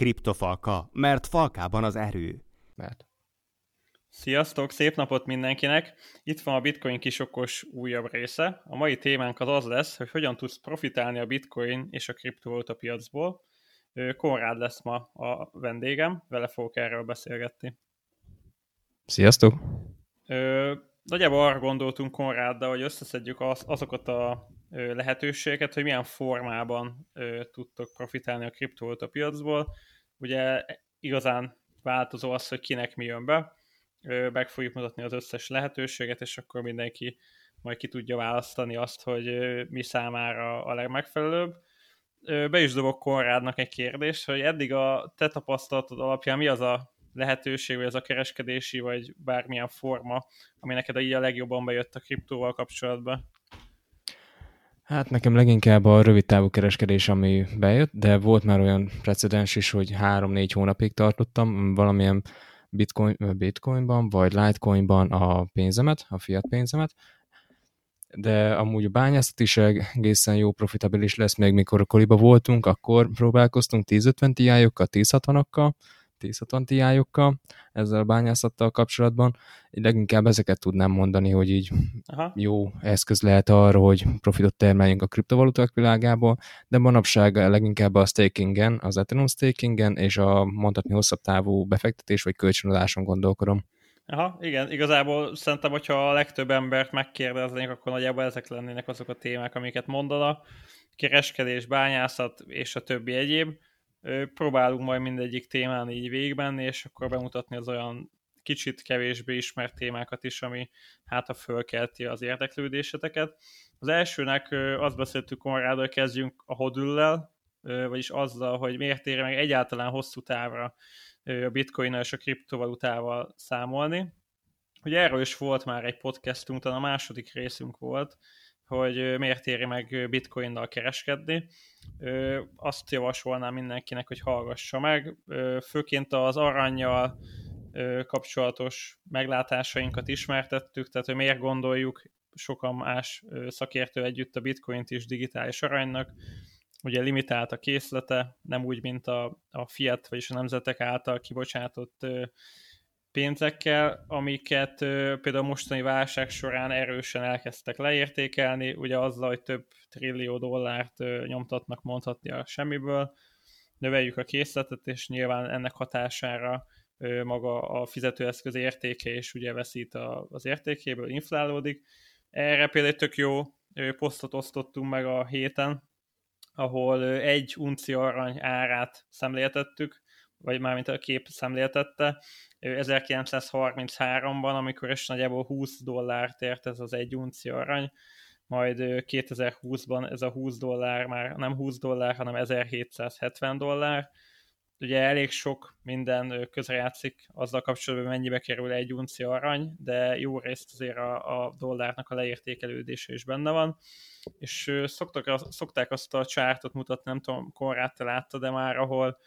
Kriptofalka, mert falkában az erő. Mert. Sziasztok, szép napot mindenkinek! Itt van a Bitcoin kisokos újabb része. A mai témánk az az lesz, hogy hogyan tudsz profitálni a Bitcoin és a kriptovaluta piacból. Konrád lesz ma a vendégem, vele fogok erről beszélgetni. Sziasztok! Ö, nagyjából arra gondoltunk Konráddal, hogy összeszedjük az, azokat a lehetőségeket, hogy milyen formában tudtok profitálni a kriptovaluta piacból. Ugye igazán változó az, hogy kinek mi jön be. Meg fogjuk mutatni az összes lehetőséget, és akkor mindenki majd ki tudja választani azt, hogy mi számára a legmegfelelőbb. Be is dobok Konrádnak egy kérdést, hogy eddig a te tapasztalatod alapján mi az a lehetőség, vagy ez a kereskedési, vagy bármilyen forma, ami neked így a legjobban bejött a kriptóval kapcsolatban? Hát nekem leginkább a rövid távú kereskedés, ami bejött, de volt már olyan precedens is, hogy 3-4 hónapig tartottam valamilyen bitcoin, bitcoinban, vagy litecoinban a pénzemet, a fiat pénzemet, de amúgy a bányászat is egészen jó profitabilis lesz, még mikor a koliba voltunk, akkor próbálkoztunk 1050 tiájokkal, 1060-akkal, 1060 ti ezzel a bányászattal kapcsolatban. Én leginkább ezeket tudnám mondani, hogy így Aha. jó eszköz lehet arra, hogy profitot termeljünk a kriptovaluták világából, de manapság leginkább a stakingen, az Ethereum stakingen és a mondhatni hosszabb távú befektetés vagy kölcsönadáson gondolkodom. Aha, igen, igazából szerintem, hogyha a legtöbb embert megkérdeznénk, akkor nagyjából ezek lennének azok a témák, amiket mondana. Kereskedés, bányászat és a többi egyéb próbálunk majd mindegyik témán így végigmenni, és akkor bemutatni az olyan kicsit kevésbé ismert témákat is, ami hát a fölkelti az érdeklődéseteket. Az elsőnek azt beszéltük Konrád, hogy kezdjünk a hodüllel, vagyis azzal, hogy miért éri meg egyáltalán hosszú távra a bitcoin és a kriptovalutával számolni. Ugye erről is volt már egy podcastunk, talán a második részünk volt, hogy miért éri meg bitcoinnal kereskedni. Azt javasolnám mindenkinek, hogy hallgassa meg. Főként az aranyjal kapcsolatos meglátásainkat ismertettük, tehát hogy miért gondoljuk sokan más szakértő együtt a bitcoint is digitális aranynak. Ugye limitált a készlete, nem úgy, mint a, a fiat, vagyis a nemzetek által kibocsátott pénzekkel, amiket például mostani válság során erősen elkezdtek leértékelni, ugye azzal, hogy több trillió dollárt nyomtatnak mondhatni a semmiből, növeljük a készletet, és nyilván ennek hatására maga a fizetőeszköz értéke is ugye veszít az értékéből, inflálódik. Erre például tök jó posztot osztottunk meg a héten, ahol egy unci arany árát szemléltettük, vagy mármint a kép szemléltette, 1933-ban, amikor is nagyjából 20 dollárt ért ez az egy unci arany, majd 2020-ban ez a 20 dollár már nem 20 dollár, hanem 1770 dollár. Ugye elég sok minden közrejátszik azzal kapcsolatban, mennyibe kerül egy unci arany, de jó részt azért a, a dollárnak a leértékelődése is benne van. És szoktak, szokták azt a csártot mutatni, nem tudom, Konrád te látta, de már ahol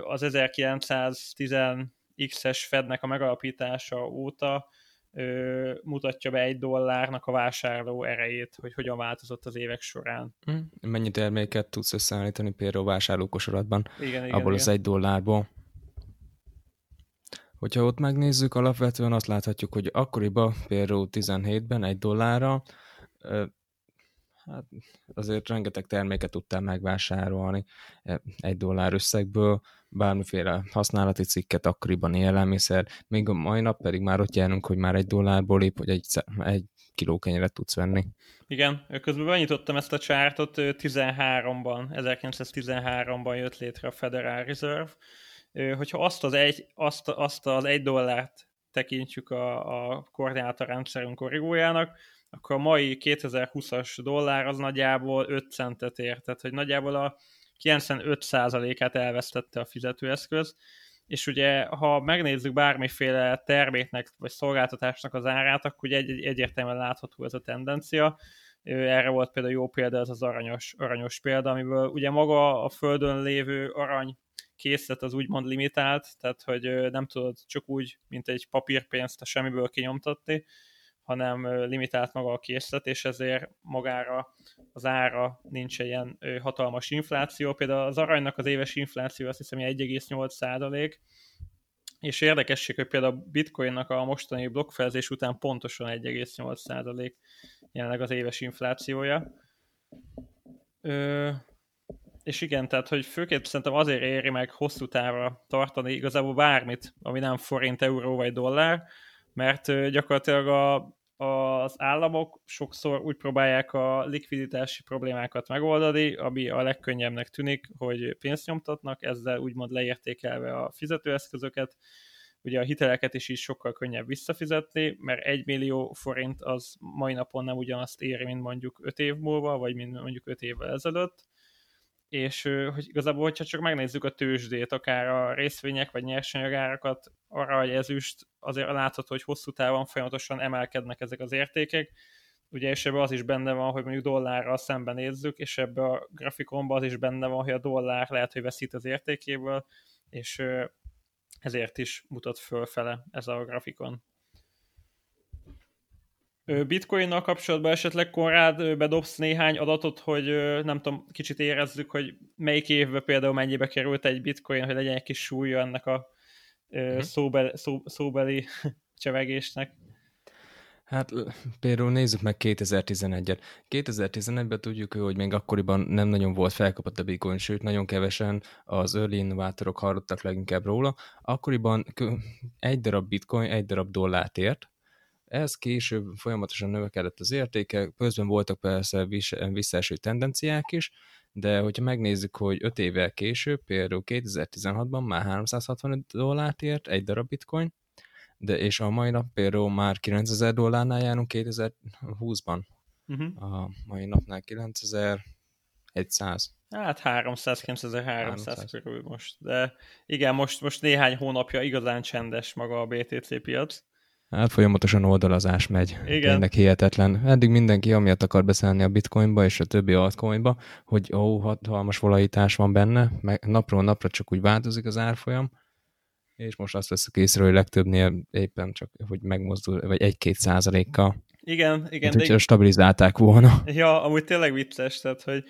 az 1910 X-es Fednek a megalapítása óta ö, mutatja be egy dollárnak a vásárló erejét, hogy hogyan változott az évek során. Hm, mennyi terméket tudsz összeállítani például vásárlókosaratban igen, igen, abból igen. az egy dollárból? Hogyha ott megnézzük, alapvetően azt láthatjuk, hogy akkoriban például 17-ben egy dollárra hát azért rengeteg terméket tudtál megvásárolni egy dollár összegből, bármiféle használati cikket, akkoriban élelmiszer, még a mai nap pedig már ott járunk, hogy már egy dollárból épp, hogy egy, egy kiló kenyeret tudsz venni. Igen, közben benyitottam ezt a csártot, 13-ban, 1913-ban jött létre a Federal Reserve. Hogyha azt az egy, azt, azt az egy dollárt tekintjük a, a koordinátorrendszerünk korrigójának, akkor a mai 2020-as dollár az nagyjából 5 centet ér, tehát hogy nagyjából a 95%-át elvesztette a fizetőeszköz, és ugye ha megnézzük bármiféle terméknek vagy szolgáltatásnak az árát, akkor ugye egy, egyértelműen látható ez a tendencia. Erre volt például jó példa ez az aranyos, aranyos példa, amiből ugye maga a földön lévő arany készlet az úgymond limitált, tehát hogy nem tudod csak úgy, mint egy papírpénzt a semmiből kinyomtatni, hanem limitált maga a készlet, és ezért magára az ára, nincs ilyen hatalmas infláció. Például az aranynak az éves infláció azt hiszem 1,8 százalék, és érdekesség, hogy például a bitcoinnak a mostani blokkfelzés után pontosan 1,8 százalék jelenleg az éves inflációja. Ö, és igen, tehát, hogy főként szerintem azért éri meg hosszú távra tartani igazából bármit, ami nem forint, euró vagy dollár, mert gyakorlatilag a, az államok sokszor úgy próbálják a likviditási problémákat megoldani, ami a legkönnyebbnek tűnik, hogy pénzt nyomtatnak, ezzel úgymond leértékelve a fizetőeszközöket, ugye a hiteleket is így sokkal könnyebb visszafizetni, mert egy millió forint az mai napon nem ugyanazt éri, mint mondjuk öt év múlva, vagy mint mondjuk öt évvel ezelőtt, és hogy igazából, hogyha csak megnézzük a tőzsdét, akár a részvények vagy nyersanyagárakat, arra, hogy ezüst, azért látható, hogy hosszú távon folyamatosan emelkednek ezek az értékek, ugye, és ebben az is benne van, hogy mondjuk dollárral szemben nézzük, és ebbe a grafikonban az is benne van, hogy a dollár lehet, hogy veszít az értékéből, és ezért is mutat fölfele ez a grafikon. Bitcoinnal kapcsolatban esetleg Konrád bedobsz néhány adatot, hogy nem tudom, kicsit érezzük, hogy melyik évben például mennyibe került egy bitcoin, hogy legyen egy kis súlya ennek a uh-huh. szóbeli, szó, szóbeli csevegésnek. Hát például nézzük meg 2011-et. 2011-ben tudjuk, hogy még akkoriban nem nagyon volt felkapott a bitcoin, sőt nagyon kevesen az early innovátorok hallottak leginkább róla. Akkoriban egy darab bitcoin egy darab dollárt ért, ez később folyamatosan növekedett az értéke, közben voltak persze visszaeső tendenciák is, de hogyha megnézzük, hogy 5 évvel később, például 2016-ban már 365 dollárt ért egy darab bitcoin, de és a mai nap például már 9000 dollárnál járunk 2020-ban. Uh-huh. Mhm. A mai napnál 9100. Hát 300, 9300 körül most. De igen, most, most néhány hónapja igazán csendes maga a BTC piac. Hát folyamatosan oldalazás megy. Igen. Tényleg hihetetlen. Eddig mindenki amiatt akar beszállni a bitcoinba és a többi altcoinba, hogy ó, hatalmas volatilitás van benne, meg napról napra csak úgy változik az árfolyam, és most azt veszük észre, hogy legtöbbnél éppen csak, hogy megmozdul, vagy egy-két százalékkal. Igen, igen. Hát, de... stabilizálták volna. Ja, amúgy tényleg vicces, tehát, hogy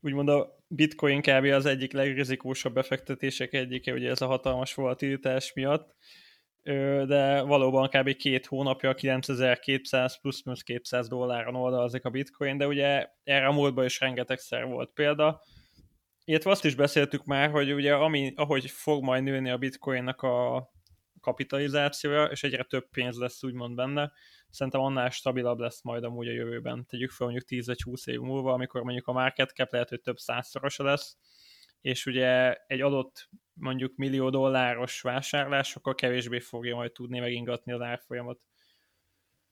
úgymond a bitcoin kb. az egyik legrizikósabb befektetések egyike, ugye ez a hatalmas volatilitás miatt, de valóban kb. két hónapja 9200 plusz 200 dolláron oldalazik a bitcoin, de ugye erre a múltban is rengetegszer volt példa. Illetve azt is beszéltük már, hogy ugye ami, ahogy fog majd nőni a bitcoinnak a kapitalizációja, és egyre több pénz lesz úgymond benne, szerintem annál stabilabb lesz majd amúgy a jövőben. Tegyük fel mondjuk 10 vagy 20 év múlva, amikor mondjuk a market cap lehet, hogy több százszorosa lesz, és ugye egy adott mondjuk millió dolláros vásárlás, akkor kevésbé fogja majd tudni megingatni az árfolyamot.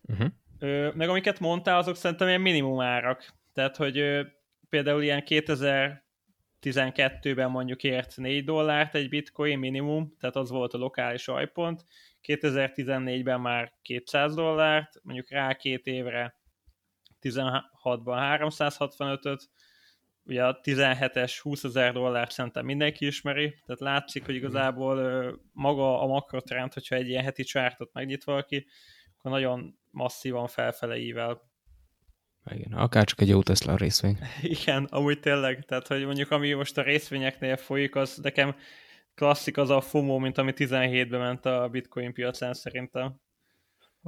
Uh-huh. Ö, meg amiket mondtál, azok szerintem ilyen minimum árak. Tehát, hogy ö, például ilyen 2012-ben mondjuk ért 4 dollárt egy bitcoin minimum, tehát az volt a lokális ajpont, 2014-ben már 200 dollárt, mondjuk rá két évre 16-ban 365-öt, ugye a 17-es 20 ezer dollárt szerintem mindenki ismeri, tehát látszik, hogy igazából maga a makrotrend, hogyha egy ilyen heti csártot megnyit valaki, akkor nagyon masszívan felfele ível. Igen, akár csak egy jó Tesla részvény. Igen, amúgy tényleg, tehát hogy mondjuk ami most a részvényeknél folyik, az nekem klasszik az a FOMO, mint ami 17-ben ment a bitcoin piacán szerintem.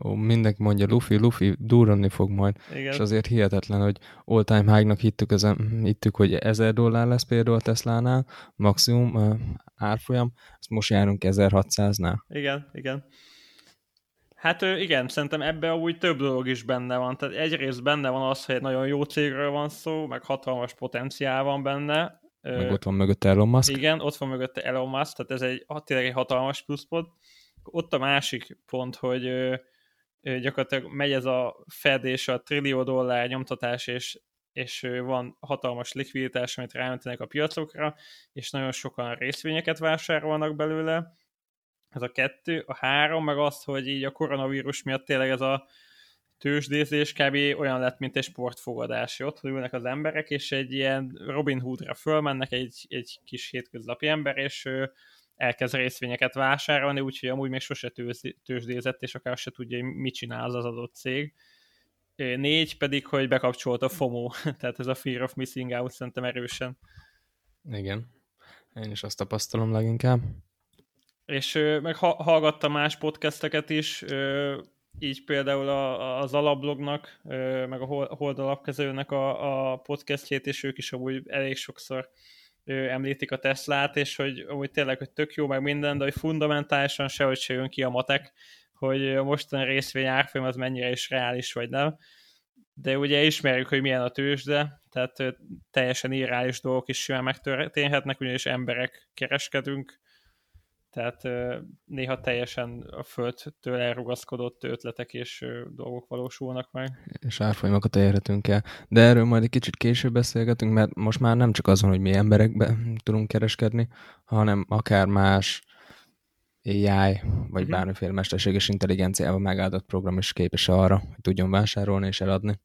Ó, mindenki mondja, Luffy, Luffy durrani fog majd. Igen. És azért hihetetlen, hogy all-time high-nak hittük, ezen, hittük, hogy 1000 dollár lesz például a Tesla-nál, maximum uh, árfolyam, azt most járunk 1600-nál. Igen, igen. Hát igen, szerintem ebbe úgy több dolog is benne van. Tehát egyrészt benne van az, hogy egy nagyon jó cégről van szó, meg hatalmas potenciál van benne. Meg ott van mögött Elon Musk. Igen, ott van mögötte Elon Musk, tehát ez egy tényleg egy hatalmas pluszpont. Ott a másik pont, hogy gyakorlatilag megy ez a Fed és a trillió dollár nyomtatás, és, és van hatalmas likviditás, amit ráöntenek a piacokra, és nagyon sokan részvényeket vásárolnak belőle. Ez a kettő. A három, meg az, hogy így a koronavírus miatt tényleg ez a tőzsdézés kb. olyan lett, mint egy sportfogadás. Ott ülnek az emberek, és egy ilyen Robin Hoodra fölmennek egy, egy kis hétköznapi ember, és elkezd részvényeket vásárolni, úgyhogy amúgy még sose tőzsdézett, és akár se tudja, hogy mit csinál az adott cég. négy pedig, hogy bekapcsolt a FOMO, tehát ez a Fear of Missing Out szerintem erősen. Igen, én is azt tapasztalom leginkább. És meg hallgattam más podcasteket is, így például az alablognak, meg a Hold alapkezőnek a, a podcastjét, és ők is amúgy elég sokszor említik a Teslát, és hogy amúgy tényleg, hogy tök jó meg minden, de hogy fundamentálisan sehogy se jön ki a matek, hogy a mostani részvény árfolyam az mennyire is reális, vagy nem. De ugye ismerjük, hogy milyen a tőzsde, tehát teljesen irreális dolgok is simán megtörténhetnek, ugyanis emberek kereskedünk, tehát néha teljesen a földtől elrugaszkodott ötletek és dolgok valósulnak meg. És árfolyamokat érhetünk el. De erről majd egy kicsit később beszélgetünk, mert most már nem csak azon, hogy mi emberekbe tudunk kereskedni, hanem akár más AI, vagy uh-huh. bármiféle mesterséges intelligenciával megáldott program is képes arra, hogy tudjon vásárolni és eladni.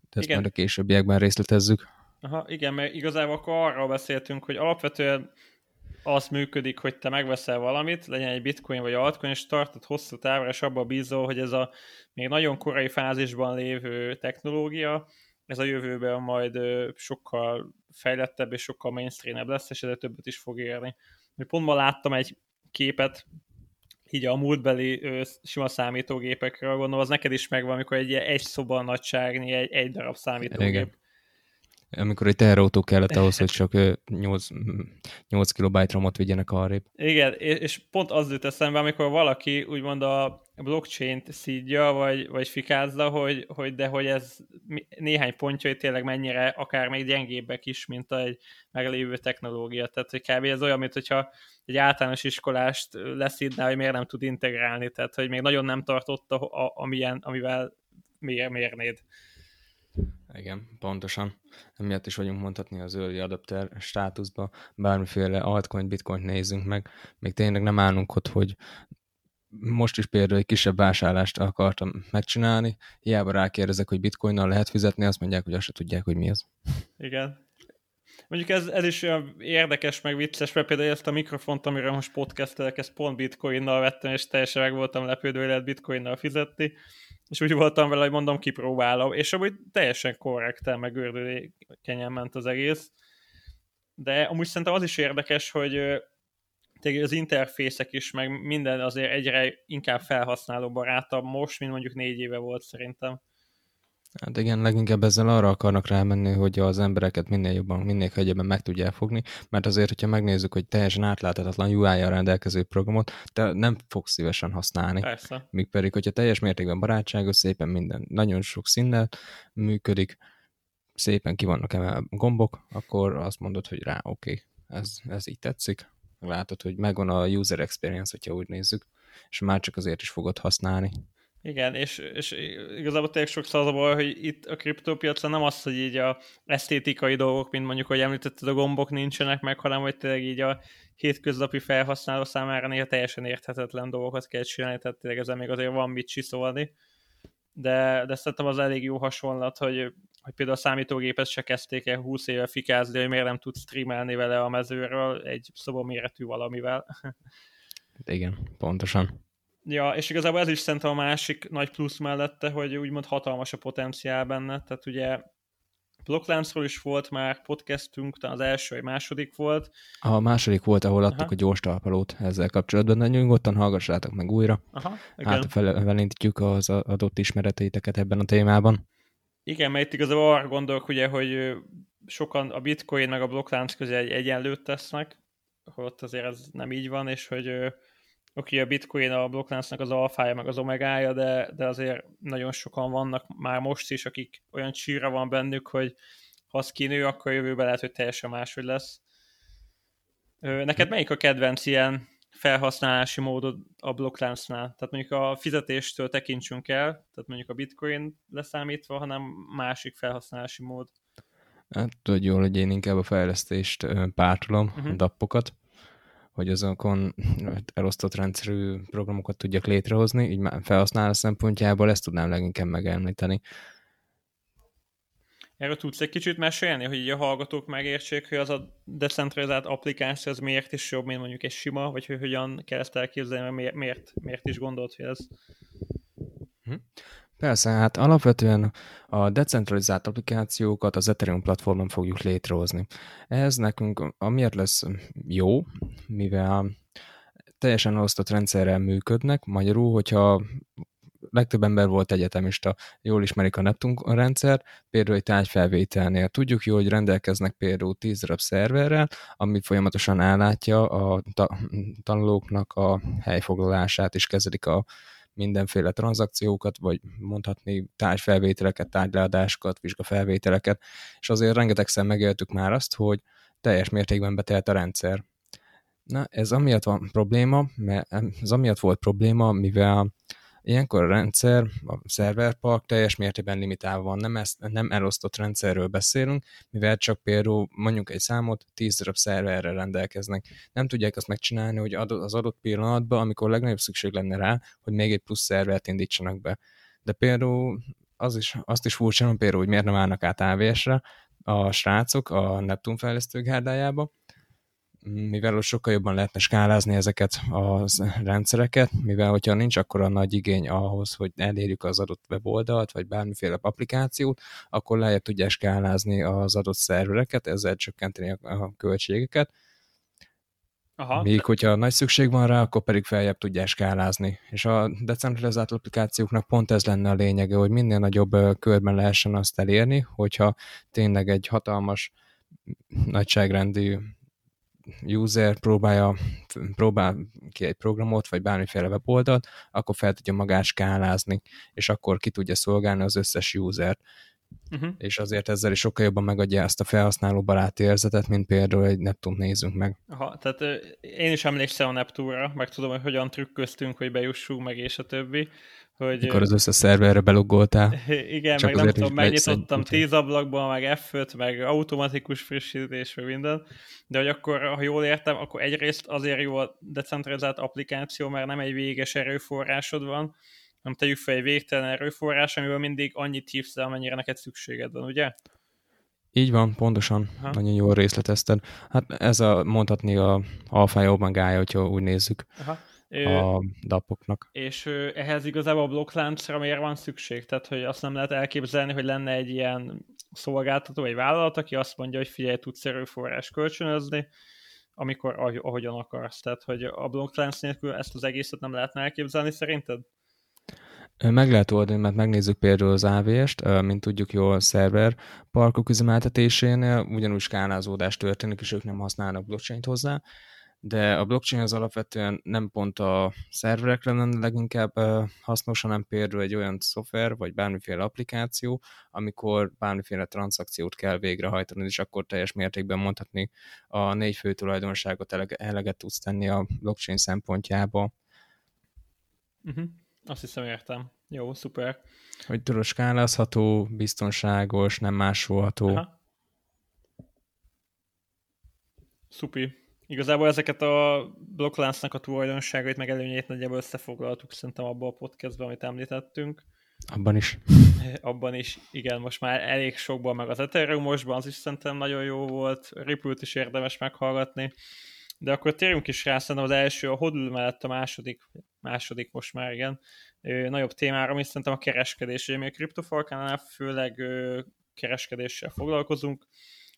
De ezt igen. majd a későbbiekben részletezzük. Aha, igen, mert igazából akkor arról beszéltünk, hogy alapvetően az működik, hogy te megveszel valamit, legyen egy bitcoin vagy altcoin, és tartod hosszú távra, és abba bízol, hogy ez a még nagyon korai fázisban lévő technológia, ez a jövőben majd sokkal fejlettebb és sokkal mainstreamebb lesz, és ezzel többet is fog érni. Pont ma láttam egy képet, így a múltbeli ö, sima számítógépekről, gondolom, az neked is megvan, amikor egy egy szoba nagyságnyi egy, egy darab számítógép. Igen amikor egy teherautó kellett ahhoz, hogy csak 8, 8 kilobájt romot vigyenek arrébb. Igen, és pont az jut eszembe, amikor valaki úgymond a blockchain-t szídja, vagy, vagy fikázza, hogy, hogy de hogy ez néhány pontjai tényleg mennyire akár még gyengébbek is, mint egy meglévő technológia. Tehát, hogy kb. ez olyan, mint hogyha egy általános iskolást leszídná, hogy miért nem tud integrálni, tehát, hogy még nagyon nem tartotta, amilyen, amivel miért mérnéd. Igen, pontosan. Emiatt is vagyunk mondhatni az early adapter státuszba, bármiféle altcoin, bitcoin nézzünk meg. Még tényleg nem állunk ott, hogy most is például egy kisebb vásárlást akartam megcsinálni, hiába rákérdezek, hogy bitcoinnal lehet fizetni, azt mondják, hogy azt se tudják, hogy mi az. Igen. Mondjuk ez, ez is olyan érdekes, meg vicces, mert például ezt a mikrofont, amiről most podcastelek, ezt pont bitcoinnal vettem, és teljesen meg voltam lepődve, hogy lehet bitcoinnal fizetni és úgy voltam vele, hogy mondom, kipróbálom, és amúgy teljesen korrekten, meg gördülékenyen ment az egész. De amúgy szerintem az is érdekes, hogy az interfészek is, meg minden azért egyre inkább felhasználó barátabb most, mint mondjuk négy éve volt szerintem. Hát igen, leginkább ezzel arra akarnak rámenni, hogy az embereket minél jobban, minél könnyebben meg tudják fogni, mert azért, hogyha megnézzük, hogy teljesen átláthatatlan UI-jal rendelkező programot, te nem fogsz szívesen használni. Persze. Míg pedig, hogyha teljes mértékben barátságos, szépen minden, nagyon sok színnel működik, szépen ki vannak emelve gombok, akkor azt mondod, hogy rá, oké, okay, ez, ez így tetszik. Látod, hogy megvan a user experience, hogyha úgy nézzük, és már csak azért is fogod használni. Igen, és, és igazából tényleg sokszor az a baj, hogy itt a kriptópiacon nem az, hogy így a esztétikai dolgok, mint mondjuk, hogy említetted, a gombok nincsenek meg, hanem hogy tényleg így a hétköznapi felhasználó számára néha teljesen érthetetlen dolgokat kell csinálni, tehát tényleg ezen még azért van mit csiszolni. De, de szerintem az elég jó hasonlat, hogy, hogy például a számítógépet se kezdték el 20 éve fikázni, hogy miért nem tud streamelni vele a mezőről egy szobaméretű valamivel. Igen, pontosan. Ja, és igazából ez is szerintem a másik nagy plusz mellette, hogy úgymond hatalmas a potenciál benne, tehát ugye Blockláncról is volt már podcastünk, talán az első vagy második volt. A második volt, ahol adtuk Aha. a gyors talpalót ezzel kapcsolatban, de nyugodtan hallgassátok meg újra. Aha, igen. Hát az adott ismereteiteket ebben a témában. Igen, mert itt igazából arra gondolok, ugye, hogy sokan a bitcoin meg a blokklánc közé egy egyenlőt tesznek, ott azért ez nem így van, és hogy oké, a bitcoin a blokkláncnak az alfája, meg az omegája, de, de azért nagyon sokan vannak már most is, akik olyan csíra van bennük, hogy ha az kinő, akkor jövőben lehet, hogy teljesen máshogy lesz. Neked melyik a kedvenc ilyen felhasználási módod a blokkláncnál? Tehát mondjuk a fizetéstől tekintsünk el, tehát mondjuk a bitcoin leszámítva, hanem másik felhasználási mód. Hát tudod jól, hogy én inkább a fejlesztést pártolom, uh-huh. a dappokat, hogy azokon elosztott rendszerű programokat tudjak létrehozni, így felhasználó szempontjából ezt tudnám leginkább megemlíteni. Erről tudsz egy kicsit mesélni, hogy így a hallgatók megértsék, hogy az a decentralizált applikáció az miért is jobb, mint mondjuk egy sima, vagy hogy hogyan kell ezt elképzelni, miért, miért, miért is gondolt, hogy ez? Persze, hát alapvetően a decentralizált applikációkat az Ethereum platformon fogjuk létrehozni. Ez nekünk amiért lesz jó, mivel teljesen osztott rendszerrel működnek, magyarul, hogyha legtöbb ember volt egyetemista, jól ismerik a Neptun rendszer, például egy tárgyfelvételnél. Tudjuk jó, hogy rendelkeznek például 10 darab szerverrel, ami folyamatosan állátja a ta- tanulóknak a helyfoglalását, és kezelik a mindenféle tranzakciókat, vagy mondhatni tárgyfelvételeket, tárgyleadásokat, vizsgafelvételeket, és azért rengetegszer megéltük már azt, hogy teljes mértékben betelt a rendszer. Na, ez amiatt van probléma, mert ez amiatt volt probléma, mivel Ilyenkor a rendszer, a szerverpark teljes mértékben limitálva van, nem, ezt, nem elosztott rendszerről beszélünk, mivel csak például mondjuk egy számot 10 darab szerverre rendelkeznek. Nem tudják azt megcsinálni, hogy az adott pillanatban, amikor legnagyobb szükség lenne rá, hogy még egy plusz szervert indítsanak be. De például az is, azt is furcsa, például, hogy miért nem állnak át AVS-re a srácok a Neptun fejlesztő gárdájába, mivel sokkal jobban lehetne skálázni ezeket a rendszereket, mivel hogyha nincs akkor a nagy igény ahhoz, hogy elérjük az adott weboldalt, vagy bármiféle applikációt, akkor lehet tudják skálázni az adott szervereket, ezzel csökkenteni a költségeket. Aha. Míg hogyha nagy szükség van rá, akkor pedig feljebb tudják skálázni. És a decentralizált applikációknak pont ez lenne a lényege, hogy minél nagyobb körben lehessen azt elérni, hogyha tényleg egy hatalmas nagyságrendű user próbálja, próbál ki egy programot, vagy bármiféle weboldalt, akkor fel tudja magát skálázni, és akkor ki tudja szolgálni az összes usert. Uh-huh. És azért ezzel is sokkal jobban megadja ezt a felhasználó baráti érzetet, mint például egy Neptun nézzünk meg. Aha, tehát én is emlékszem a Neptunra, meg tudom, hogy hogyan trükköztünk, hogy bejussunk meg, és a többi. Hogy, Mikor az összes szerverre beloggoltál. Igen, meg nem tudom, megnyitottam tíz ablakból, meg F5, meg automatikus frissítés, meg minden, de hogy akkor, ha jól értem, akkor egyrészt azért jó a decentralizált applikáció, mert nem egy véges erőforrásod van, hanem tegyük fel egy végtelen erőforrás, amiből mindig annyit hívsz le, amennyire neked szükséged van, ugye? Így van, pontosan. Ha. Nagyon jól részletezted. Hát ez a mondhatni a alfa omegája, hogyha úgy nézzük. Aha a dapoknak. És ehhez igazából a blokkláncra miért van szükség? Tehát, hogy azt nem lehet elképzelni, hogy lenne egy ilyen szolgáltató, egy vállalat, aki azt mondja, hogy figyelj, tudsz erőforrás kölcsönözni, amikor ahogyan akarsz. Tehát, hogy a blokklánc nélkül ezt az egészet nem lehetne elképzelni szerinted? Meg lehet oldani, mert megnézzük például az AVS-t, mint tudjuk jól szerver parkok üzemeltetésénél, ugyanúgy skálázódás történik, és ők nem használnak blockchain hozzá, de a blockchain az alapvetően nem pont a szerverekre lenne leginkább hasznos, hanem például egy olyan szoftver, vagy bármiféle applikáció, amikor bármiféle tranzakciót kell végrehajtani, és akkor teljes mértékben mondhatni a négy fő tulajdonságot eleget tudsz tenni a blockchain szempontjába. Uh-huh. Azt hiszem értem. Jó, szuper. Hogy tudod, skálázható, biztonságos, nem másolható. Aha. Szupi. Igazából ezeket a blokkláncnak a tulajdonságait, meg előnyeit nagyjából összefoglaltuk szerintem abban a podcastban, amit említettünk. Abban is. Abban is, igen, most már elég sokban, meg az Ethereumosban az is szerintem nagyon jó volt, Ripple-t is érdemes meghallgatni, de akkor térjünk is rá, szerintem az első, a Hodl mellett a második, második most már, igen, nagyobb témára, ami szerintem a kereskedés, ugye mi a kriptofalkánál főleg kereskedéssel foglalkozunk,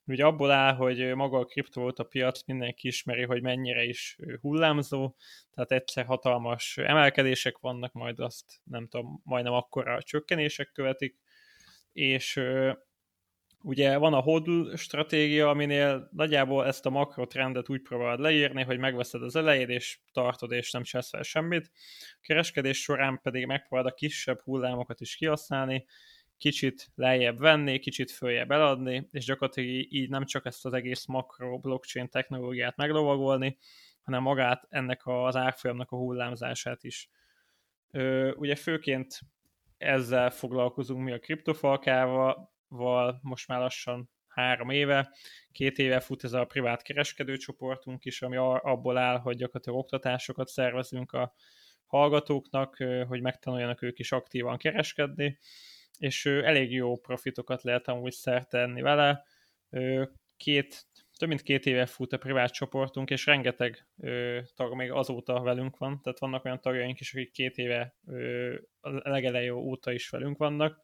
ugye abból áll, hogy maga a kriptovaluta piac mindenki ismeri, hogy mennyire is hullámzó, tehát egyszer hatalmas emelkedések vannak, majd azt nem tudom, majdnem akkora csökkenések követik, és ugye van a hodl stratégia, aminél nagyjából ezt a makrotrendet úgy próbálod leírni, hogy megveszed az elejét, és tartod, és nem csesz fel semmit. A kereskedés során pedig megpróbálod a kisebb hullámokat is kihasználni, kicsit lejjebb venni, kicsit följebb eladni, és gyakorlatilag így nem csak ezt az egész makro blockchain technológiát meglovagolni, hanem magát ennek az árfolyamnak a hullámzását is. Ö, ugye főként ezzel foglalkozunk mi a kriptofalkával, most már lassan három éve, két éve fut ez a privát kereskedőcsoportunk is, ami abból áll, hogy gyakorlatilag oktatásokat szervezünk a hallgatóknak, hogy megtanuljanak ők is aktívan kereskedni, és elég jó profitokat lehet amúgy szertenni vele. Két több mint két éve fut a privát csoportunk, és rengeteg tag még azóta velünk van, tehát vannak olyan tagjaink is, akik két éve ö, a legelejé óta is velünk vannak,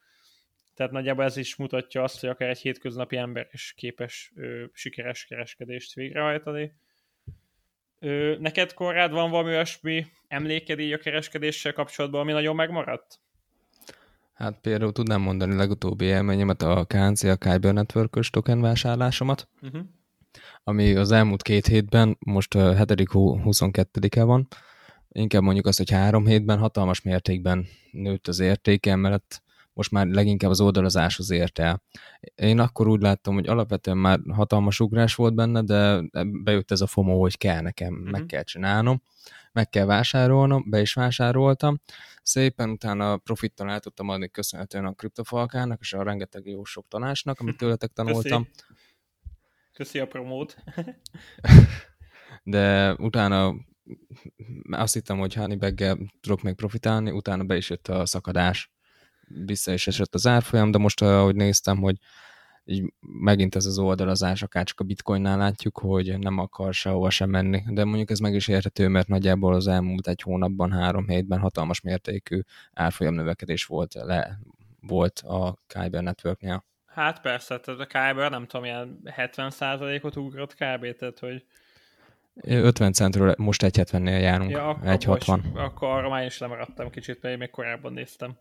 tehát nagyjából ez is mutatja azt, hogy akár egy hétköznapi ember is képes ö, sikeres kereskedést végrehajtani. Ö, neked, Korrád, van valami olyasmi emléked így a kereskedéssel kapcsolatban, ami nagyon megmaradt? Hát például tudnám mondani legutóbbi élményemet, a KNC, a Kyber network token vásárlásomat, uh-huh. ami az elmúlt két hétben, most a 7. 22-e van, inkább mondjuk azt, hogy három hétben hatalmas mértékben nőtt az értéke, mert most már leginkább az oldalazáshoz ért el. Én akkor úgy láttam, hogy alapvetően már hatalmas ugrás volt benne, de bejött ez a FOMO, hogy kell nekem, uh-huh. meg kell csinálnom, meg kell vásárolnom, be is vásároltam. Szépen utána profittal el tudtam adni köszönhetően a kriptofalkának, és a rengeteg jó sok tanácsnak, amit tőletek tanultam. Köszi, Köszi a promót. de utána azt hittem, hogy Honeybaggel tudok még profitálni, utána be is jött a szakadás vissza is esett az árfolyam, de most ahogy néztem, hogy így megint ez az oldalazás, akár csak a bitcoinnál látjuk, hogy nem akar sehova sem menni, de mondjuk ez meg is érthető, mert nagyjából az elmúlt egy hónapban, három hétben hatalmas mértékű árfolyam növekedés volt, le, volt a Kyber Networknél. Hát persze, tehát a Kyber nem tudom, ilyen 70%-ot ugrott kb. Tehát, hogy 50 centről most 1,70-nél járunk, ja, 1,60. Akkor arra már is lemaradtam kicsit, mert én még korábban néztem.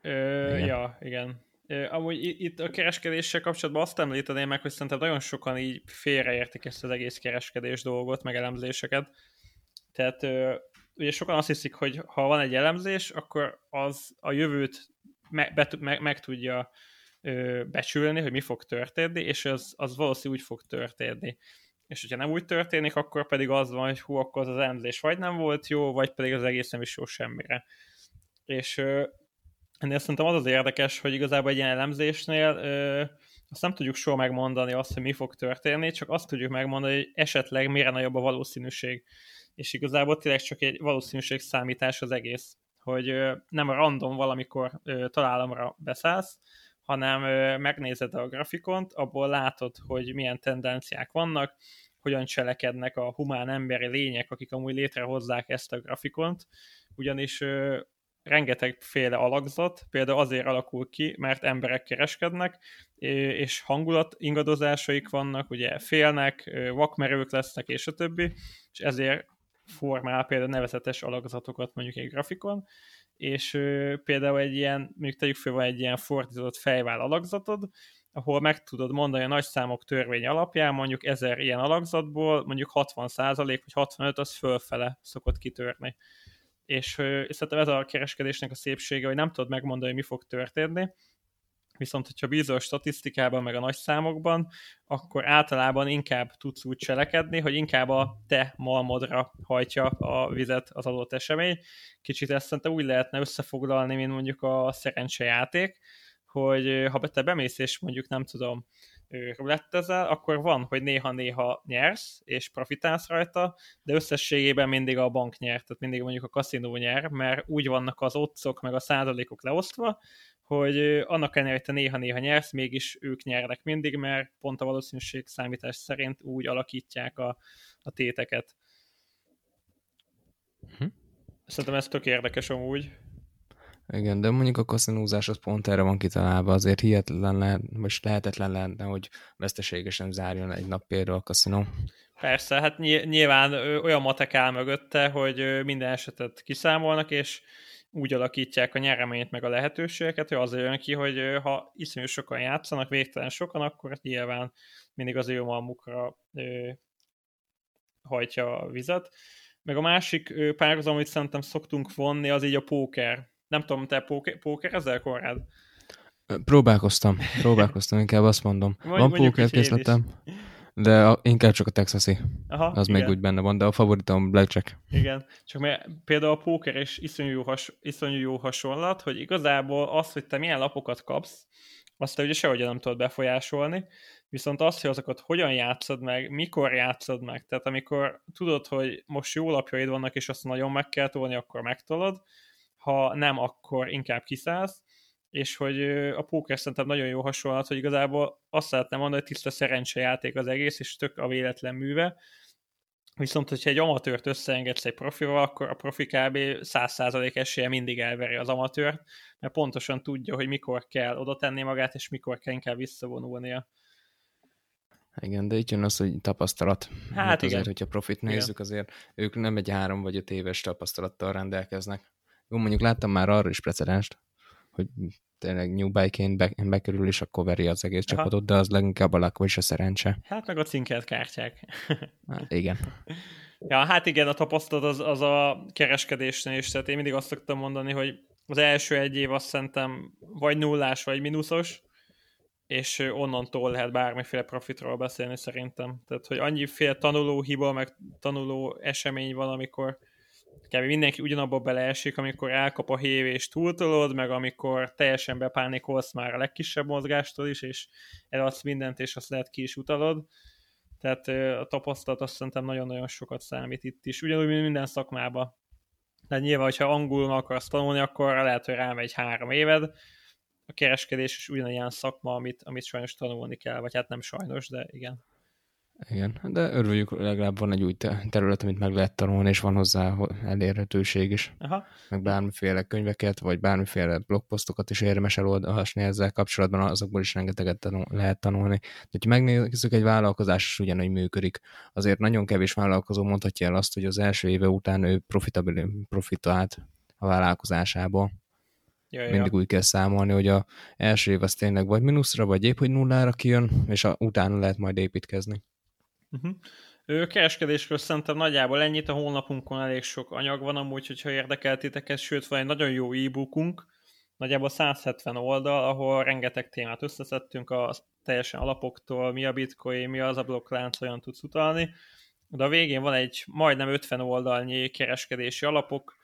Ö, igen. Ja, igen. Amúgy itt a kereskedéssel kapcsolatban azt említeném meg, hogy szerintem nagyon sokan így félreértik ezt az egész kereskedés dolgot, meg elemzéseket. Tehát ugye sokan azt hiszik, hogy ha van egy elemzés, akkor az a jövőt me, be, meg, meg tudja becsülni, hogy mi fog történni, és az, az valószínűleg úgy fog történni. És hogyha nem úgy történik, akkor pedig az van, hogy hú, akkor az, az elemzés vagy nem volt jó, vagy pedig az egész nem is jó semmire. És Ennél szerintem az az érdekes, hogy igazából egy ilyen elemzésnél ö, azt nem tudjuk soha megmondani azt, hogy mi fog történni, csak azt tudjuk megmondani, hogy esetleg mire nagyobb a valószínűség. És igazából tényleg csak egy valószínűség számítás az egész. Hogy ö, nem random valamikor ö, találomra beszállsz, hanem ö, megnézed a grafikont, abból látod, hogy milyen tendenciák vannak, hogyan cselekednek a humán emberi lények, akik amúgy létrehozzák ezt a grafikont, ugyanis rengetegféle alakzat, például azért alakul ki, mert emberek kereskednek, és hangulat ingadozásaik vannak, ugye félnek, vakmerők lesznek, és a többi, és ezért formál például nevezetes alakzatokat mondjuk egy grafikon, és például egy ilyen, mondjuk tegyük fel, van egy ilyen fordított fejvál alakzatod, ahol meg tudod mondani a nagy számok törvény alapján, mondjuk ezer ilyen alakzatból, mondjuk 60 vagy 65 az fölfele szokott kitörni és, és szerintem ez a kereskedésnek a szépsége, hogy nem tudod megmondani, hogy mi fog történni, viszont hogyha bízol a statisztikában, meg a nagy számokban, akkor általában inkább tudsz úgy cselekedni, hogy inkább a te malmodra hajtja a vizet az adott esemény. Kicsit ezt szerintem úgy lehetne összefoglalni, mint mondjuk a szerencsejáték, hogy ha te bemész és mondjuk nem tudom, rulettezel, akkor van, hogy néha-néha nyersz, és profitálsz rajta, de összességében mindig a bank nyer, tehát mindig mondjuk a kaszinó nyer, mert úgy vannak az otcok meg a százalékok leosztva, hogy annak ellenére, hogy te néha-néha nyersz, mégis ők nyernek mindig, mert pont a valószínűség számítás szerint úgy alakítják a, a téteket. Hm. Szerintem ez tök érdekes amúgy. Igen, de mondjuk a kaszinózás az pont erre van kitalálva, azért hihetetlen lehet, most lehetetlen lehetne, hogy veszteségesen zárjon egy nap például a kaszinó. Persze, hát nyilván olyan matek áll mögötte, hogy minden esetet kiszámolnak, és úgy alakítják a nyereményt meg a lehetőségeket, hogy azért jön ki, hogy ha iszonyú sokan játszanak, végtelen sokan, akkor nyilván mindig az ő malmukra hajtja a vizet. Meg a másik párhuzam, amit szerintem szoktunk vonni, az így a póker nem tudom, te póker, ezzel Konrád? Próbálkoztam, próbálkoztam, inkább azt mondom. Mondj, van póker készletem, de a, inkább csak a texasi. Aha, az igen. még úgy benne van, de a favoritom blackjack. Igen, csak mert például a póker is iszonyú jó, has, iszonyú jó hasonlat, hogy igazából az, hogy te milyen lapokat kapsz, azt te ugye sehogy nem tudod befolyásolni, viszont azt, hogy azokat hogyan játszod meg, mikor játszod meg, tehát amikor tudod, hogy most jó lapjaid vannak, és azt nagyon meg kell tolni, akkor megtolod, ha nem, akkor inkább kiszállsz, és hogy a póker szerintem nagyon jó hasonlat, hogy igazából azt lehetne mondani, hogy tiszta szerencsejáték az egész, és tök a véletlen műve, Viszont, hogyha egy amatőrt összeengedsz egy profival, akkor a profi kb. 100% esélye mindig elveri az amatőrt, mert pontosan tudja, hogy mikor kell oda tenni magát, és mikor kell inkább visszavonulnia. Igen, de itt jön az, hogy tapasztalat. Hát, hát igen. azért, hogyha profit nézzük, igen. azért ők nem egy három vagy öt éves tapasztalattal rendelkeznek. Jó, mondjuk láttam már arra is precedenst, hogy tényleg New Bike-én be, bekerül, és akkor veri az egész Aha. csapatot, de az leginkább a lakó és a szerencse. Hát meg a cinkelt kártyák. Hát, igen. Ja, hát igen, a tapasztalat az, az a kereskedésnél is, tehát én mindig azt szoktam mondani, hogy az első egy év azt szerintem vagy nullás, vagy mínuszos, és onnantól lehet bármiféle profitról beszélni szerintem. Tehát, hogy annyiféle tanuló hiba, meg tanuló esemény van, amikor kb. mindenki ugyanabba beleesik, amikor elkap a hév és túltolod, meg amikor teljesen bepánikolsz már a legkisebb mozgástól is, és eladsz mindent, és azt lehet ki is utalod. Tehát a tapasztalat azt szerintem nagyon-nagyon sokat számít itt is, ugyanúgy, mint minden szakmába. De nyilván, hogyha angolul akarsz tanulni, akkor lehet, hogy rámegy három éved, a kereskedés is ugyanilyen szakma, amit, amit sajnos tanulni kell, vagy hát nem sajnos, de igen. Igen, de örüljük, legalább van egy új terület, amit meg lehet tanulni, és van hozzá elérhetőség is. Aha. Meg bármiféle könyveket, vagy bármiféle blogposztokat is érdemes elolvasni ezzel kapcsolatban, azokból is rengeteget tanul, lehet tanulni. De ha megnézzük, egy vállalkozás is ugyanúgy működik. Azért nagyon kevés vállalkozó mondhatja el azt, hogy az első éve után ő profitabil, profitált a vállalkozásából. Ja, ja. Mindig úgy kell számolni, hogy a első év az tényleg vagy mínuszra, vagy épp, hogy nullára kijön, és a, utána lehet majd építkezni. Uh-huh. Kereskedésről szerintem nagyjából ennyit, a honlapunkon elég sok anyag van amúgy, hogyha érdekel titeket, sőt van egy nagyon jó e-bookunk, nagyjából 170 oldal, ahol rengeteg témát összeszedtünk a teljesen alapoktól, mi a bitcoin, mi az a blokklánc, olyan tudsz utalni, de a végén van egy majdnem 50 oldalnyi kereskedési alapok,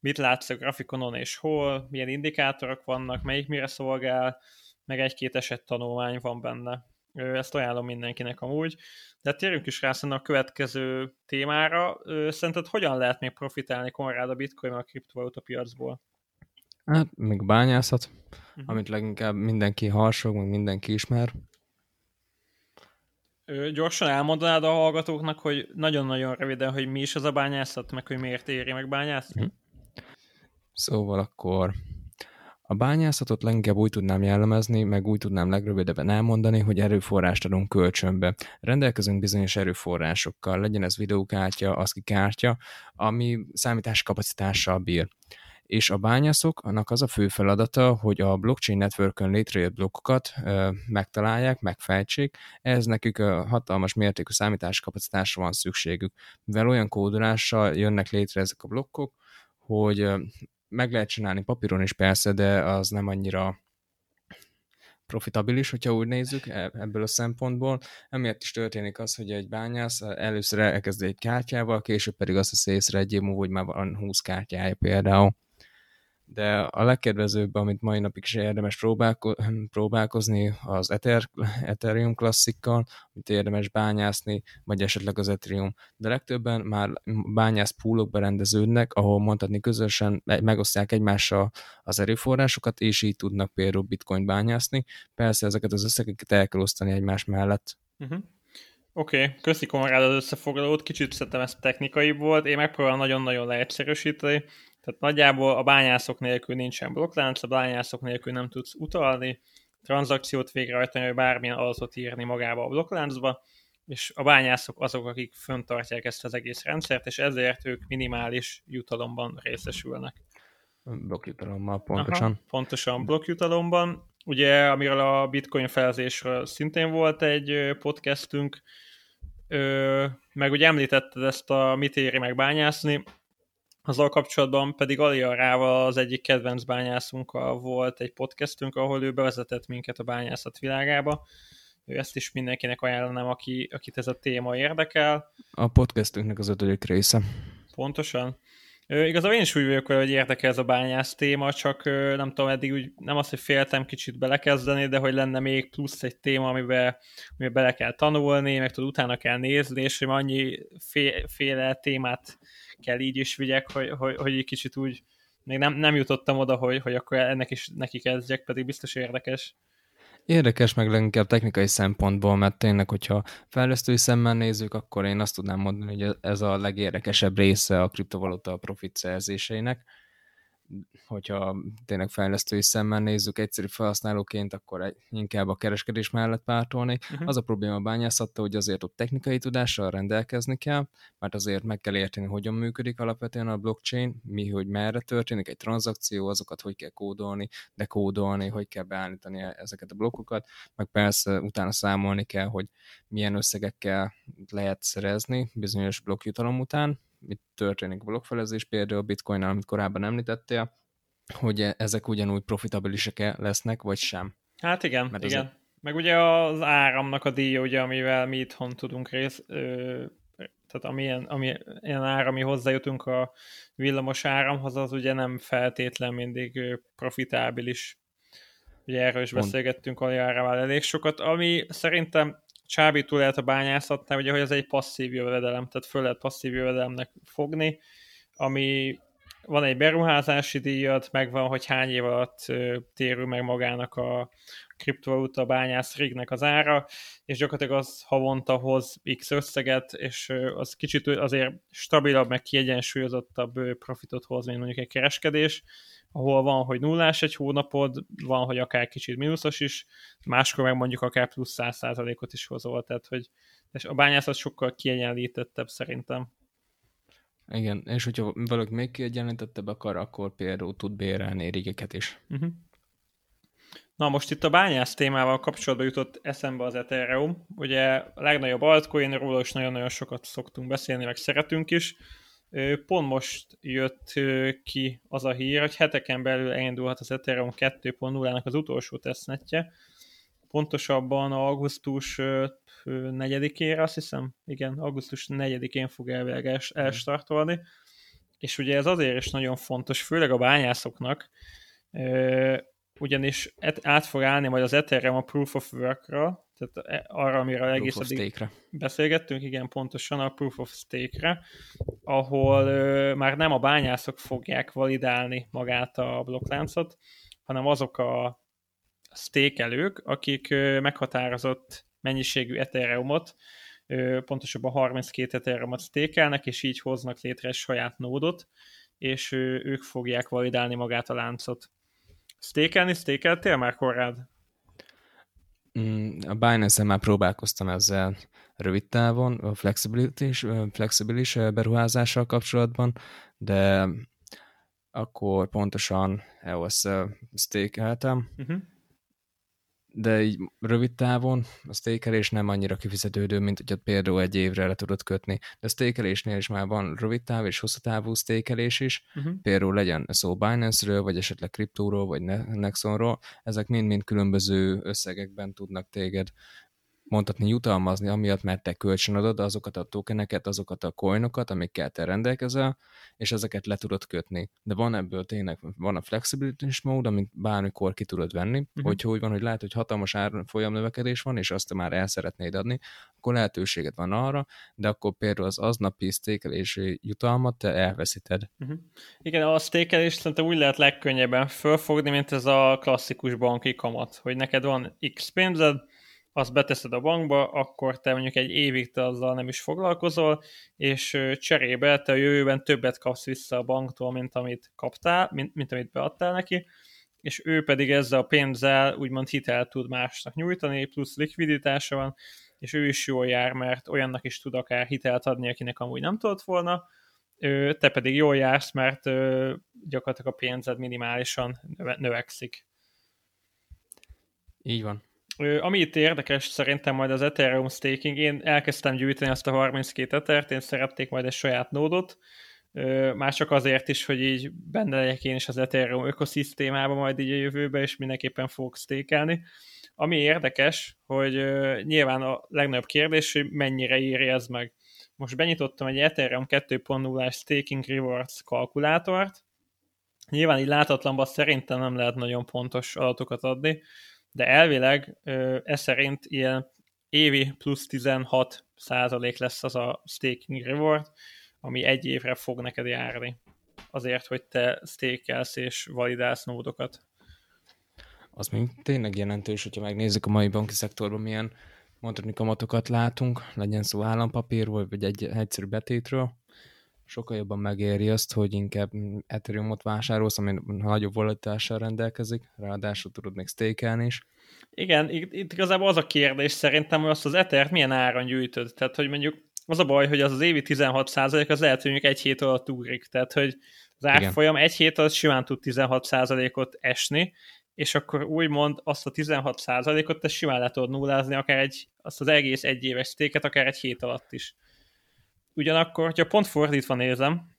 mit látsz a grafikonon és hol, milyen indikátorok vannak, melyik mire szolgál, meg egy-két eset tanulmány van benne. Ezt ajánlom mindenkinek amúgy. De térjünk is rá a következő témára. Szerinted hogyan lehet még profitálni Konrád a bitcoin a kriptovaluta piacból? Hát, még bányászat, uh-huh. amit leginkább mindenki harsog, meg mindenki ismer. Ö, gyorsan elmondanád a hallgatóknak, hogy nagyon-nagyon röviden, hogy mi is az a bányászat, meg hogy miért éri meg bányászni? Uh-huh. Szóval akkor a bányászatot leginkább úgy tudnám jellemezni, meg úgy tudnám legrövidebben elmondani, hogy erőforrást adunk kölcsönbe. Rendelkezünk bizonyos erőforrásokkal, legyen ez videókártya, ASCII kártya, ami kapacitással bír. És a bányászok, annak az a fő feladata, hogy a blockchain networkön létrejött blokkokat ö, megtalálják, megfejtsék, ehhez nekük ö, hatalmas mértékű kapacitásra van szükségük. Mivel olyan kódolással jönnek létre ezek a blokkok, hogy meg lehet csinálni papíron is persze, de az nem annyira profitabilis, hogyha úgy nézzük e, ebből a szempontból. Emiatt is történik az, hogy egy bányász először elkezd egy kártyával, később pedig azt a észre egy év múlva, hogy már van 20 kártyája például de a legkedvezőbb, amit mai napig is érdemes próbálko- próbálkozni, az Ether, Ethereum klasszikkal, amit érdemes bányászni, vagy esetleg az Ethereum. De legtöbben már bányász poolokba rendeződnek, ahol mondhatni közösen megosztják egymással az erőforrásokat, és így tudnak például bitcoin bányászni. Persze ezeket az összegeket el kell osztani egymás mellett. Uh-huh. Oké, okay. köszi Konrád az összefoglalót, kicsit szerintem ez technikai volt, én megpróbálom nagyon-nagyon leegyszerűsíteni, tehát nagyjából a bányászok nélkül nincsen blokklánc, a bányászok nélkül nem tudsz utalni, tranzakciót végrehajtani, vagy bármilyen adatot írni magába a blokkláncba, és a bányászok azok, akik föntartják ezt az egész rendszert, és ezért ők minimális jutalomban részesülnek. Blokkjutalommal, pontosan. Aha, pontosan blokkjutalomban. Ugye, amiről a bitcoin felzésről szintén volt egy podcastünk, meg ugye említetted ezt a mit éri meg bányászni, azzal kapcsolatban pedig Alia Rával az egyik kedvenc bányászunkkal volt egy podcastünk, ahol ő bevezetett minket a bányászat világába. Ő ezt is mindenkinek ajánlanám, aki, akit ez a téma érdekel. A podcastünknek az ötödik része. Pontosan. Igazából én is úgy vagyok, hogy érdekel ez a bányász téma, csak nem tudom, eddig úgy, nem azt, hogy féltem kicsit belekezdeni, de hogy lenne még plusz egy téma, amiben, amiben bele kell tanulni, meg tud utána kell nézni, és hogy annyi féle témát kell így is vigyek, hogy, hogy, hogy egy kicsit úgy még nem, nem jutottam oda, hogy, hogy akkor ennek is neki kezdjek, pedig biztos érdekes. Érdekes meg leginkább technikai szempontból, mert tényleg, hogyha fejlesztői szemmel nézzük, akkor én azt tudnám mondani, hogy ez a legérdekesebb része a kriptovaluta profit szerzéseinek hogyha tényleg fejlesztői szemmel nézzük egyszerű felhasználóként, akkor egy, inkább a kereskedés mellett pártolni. Uh-huh. Az a probléma a bányászatta, hogy azért ott technikai tudással rendelkezni kell, mert azért meg kell érteni, hogyan működik alapvetően a blockchain, mi, hogy merre történik egy tranzakció, azokat hogy kell kódolni, dekódolni, hogy kell beállítani ezeket a blokkokat, meg persze utána számolni kell, hogy milyen összegekkel lehet szerezni bizonyos blokkjutalom után, mit történik a blokkfelezés, például a bitcoin amit korábban említettél, hogy ezek ugyanúgy profitabilisek lesznek, vagy sem. Hát igen, Mert igen. Azért... Meg ugye az áramnak a díja, ugye, amivel mi itthon tudunk rész, ö, tehát amilyen, ami, ilyen ára, ami hozzájutunk a villamos áramhoz, az ugye nem feltétlen mindig profitábilis. Ugye erről is Mond. beszélgettünk Aliárával elég sokat, ami szerintem csábító lehet a bányászatnál, ugye, hogy ez egy passzív jövedelem, tehát föl lehet passzív jövedelemnek fogni, ami van egy beruházási díjat, megvan, hogy hány év alatt térül meg magának a kriptovaluta bányász rignek az ára, és gyakorlatilag az havonta hoz x összeget, és az kicsit azért stabilabb, meg kiegyensúlyozottabb profitot hoz, mint mondjuk egy kereskedés, ahol van, hogy nullás egy hónapod, van, hogy akár kicsit mínuszos is, máskor meg mondjuk akár plusz 100%-ot is hozol, tehát hogy és a bányászat sokkal kiegyenlítettebb szerintem. Igen, és hogyha valaki még kiegyenlítettebb akar, akkor például tud bérelni rigeket is. Uh-huh. Na most itt a bányász témával kapcsolatban jutott eszembe az Ethereum. Ugye a legnagyobb altcoin, róla is nagyon-nagyon sokat szoktunk beszélni, meg szeretünk is. Pont most jött ki az a hír, hogy heteken belül elindulhat az Ethereum 2.0-nak az utolsó tesztnetje. Pontosabban augusztus 4-ére, azt hiszem, igen, augusztus 4-én fog elvileg mhm. elstartolni. És ugye ez azért is nagyon fontos, főleg a bányászoknak, ugyanis át fog állni majd az Ethereum a Proof of Work-ra, tehát e, arra, amiről egész addig beszélgettünk, igen, pontosan a Proof of Stake-re, ahol ö, már nem a bányászok fogják validálni magát a blokkláncot, hanem azok a stékelők, akik ö, meghatározott mennyiségű Ethereumot, ö, pontosabban 32 Ethereumot stékelnek, és így hoznak létre egy saját nódot, és ö, ők fogják validálni magát a láncot. Stékelni, stékeltél már Korrád? Mm, a Binance-en már próbálkoztam ezzel rövid távon, a flexibilis, flexibilis beruházással kapcsolatban, de akkor pontosan EOS stékeltem, uh-huh de így rövid távon a stékelés nem annyira kifizetődő, mint hogy például egy évre le tudod kötni. De a stékelésnél is már van rövid táv és hosszú távú stékelés is, uh-huh. például legyen szó Binance-ről, vagy esetleg kriptóról, vagy Nexonról, ezek mind-mind különböző összegekben tudnak téged mondhatni jutalmazni, amiatt, mert te kölcsönadod azokat a tokeneket, azokat a coinokat, amikkel te rendelkezel, és ezeket le tudod kötni. De van ebből tényleg, van a flexibilitás mód, amit bármikor ki tudod venni, uh-huh. hogyha úgy van, hogy lehet, hogy hatalmas árfolyam növekedés van, és azt te már el szeretnéd adni, akkor lehetőséged van arra, de akkor például az aznapi sztékelési jutalmat te elveszíted. Uh-huh. Igen, a sztékelést szerintem úgy lehet legkönnyebben fölfogni, mint ez a klasszikus banki kamat, hogy neked van X pénzed, azt beteszed a bankba, akkor te mondjuk egy évig te azzal nem is foglalkozol, és cserébe te a jövőben többet kapsz vissza a banktól, mint amit kaptál, mint, mint amit beadtál neki, és ő pedig ezzel a pénzzel úgymond hitelt tud másnak nyújtani, plusz likviditása van, és ő is jól jár, mert olyannak is tud akár hitelt adni, akinek amúgy nem tudott volna, te pedig jól jársz, mert gyakorlatilag a pénzed minimálisan növekszik. Így van. Ami itt érdekes, szerintem majd az Ethereum staking, én elkezdtem gyűjteni azt a 32 Ethert, én szerették majd egy saját nódot, már csak azért is, hogy így benne legyek én is az Ethereum ökoszisztémában majd így a jövőben, és mindenképpen fogok stékelni. Ami érdekes, hogy nyilván a legnagyobb kérdés, hogy mennyire éri ez meg. Most benyitottam egy Ethereum 2.0-ás Staking Rewards kalkulátort, nyilván így látatlanban szerintem nem lehet nagyon pontos adatokat adni, de elvileg ez szerint ilyen évi plusz 16 százalék lesz az a staking reward, ami egy évre fog neked járni. azért, hogy te stékelsz és validálsz nódokat. Az még tényleg jelentős, hogyha megnézzük a mai banki szektorban milyen mondani kamatokat látunk, legyen szó állampapírról, vagy egy egyszerű betétről, sokkal jobban megéri azt, hogy inkább Ethereum-ot vásárolsz, ami nagyobb volatilitással rendelkezik, ráadásul tudod még stakelni is. Igen, itt igazából az a kérdés szerintem, hogy azt az Ethert milyen áron gyűjtöd. Tehát, hogy mondjuk az a baj, hogy az az évi 16% az lehet, hogy mondjuk egy hét alatt ugrik. Tehát, hogy az árfolyam egy hét alatt simán tud 16%-ot esni, és akkor úgymond azt a 16%-ot te simán le tudod nullázni, akár egy, azt az egész egy éves sztéket, akár egy hét alatt is. Ugyanakkor, hogyha pont fordítva nézem,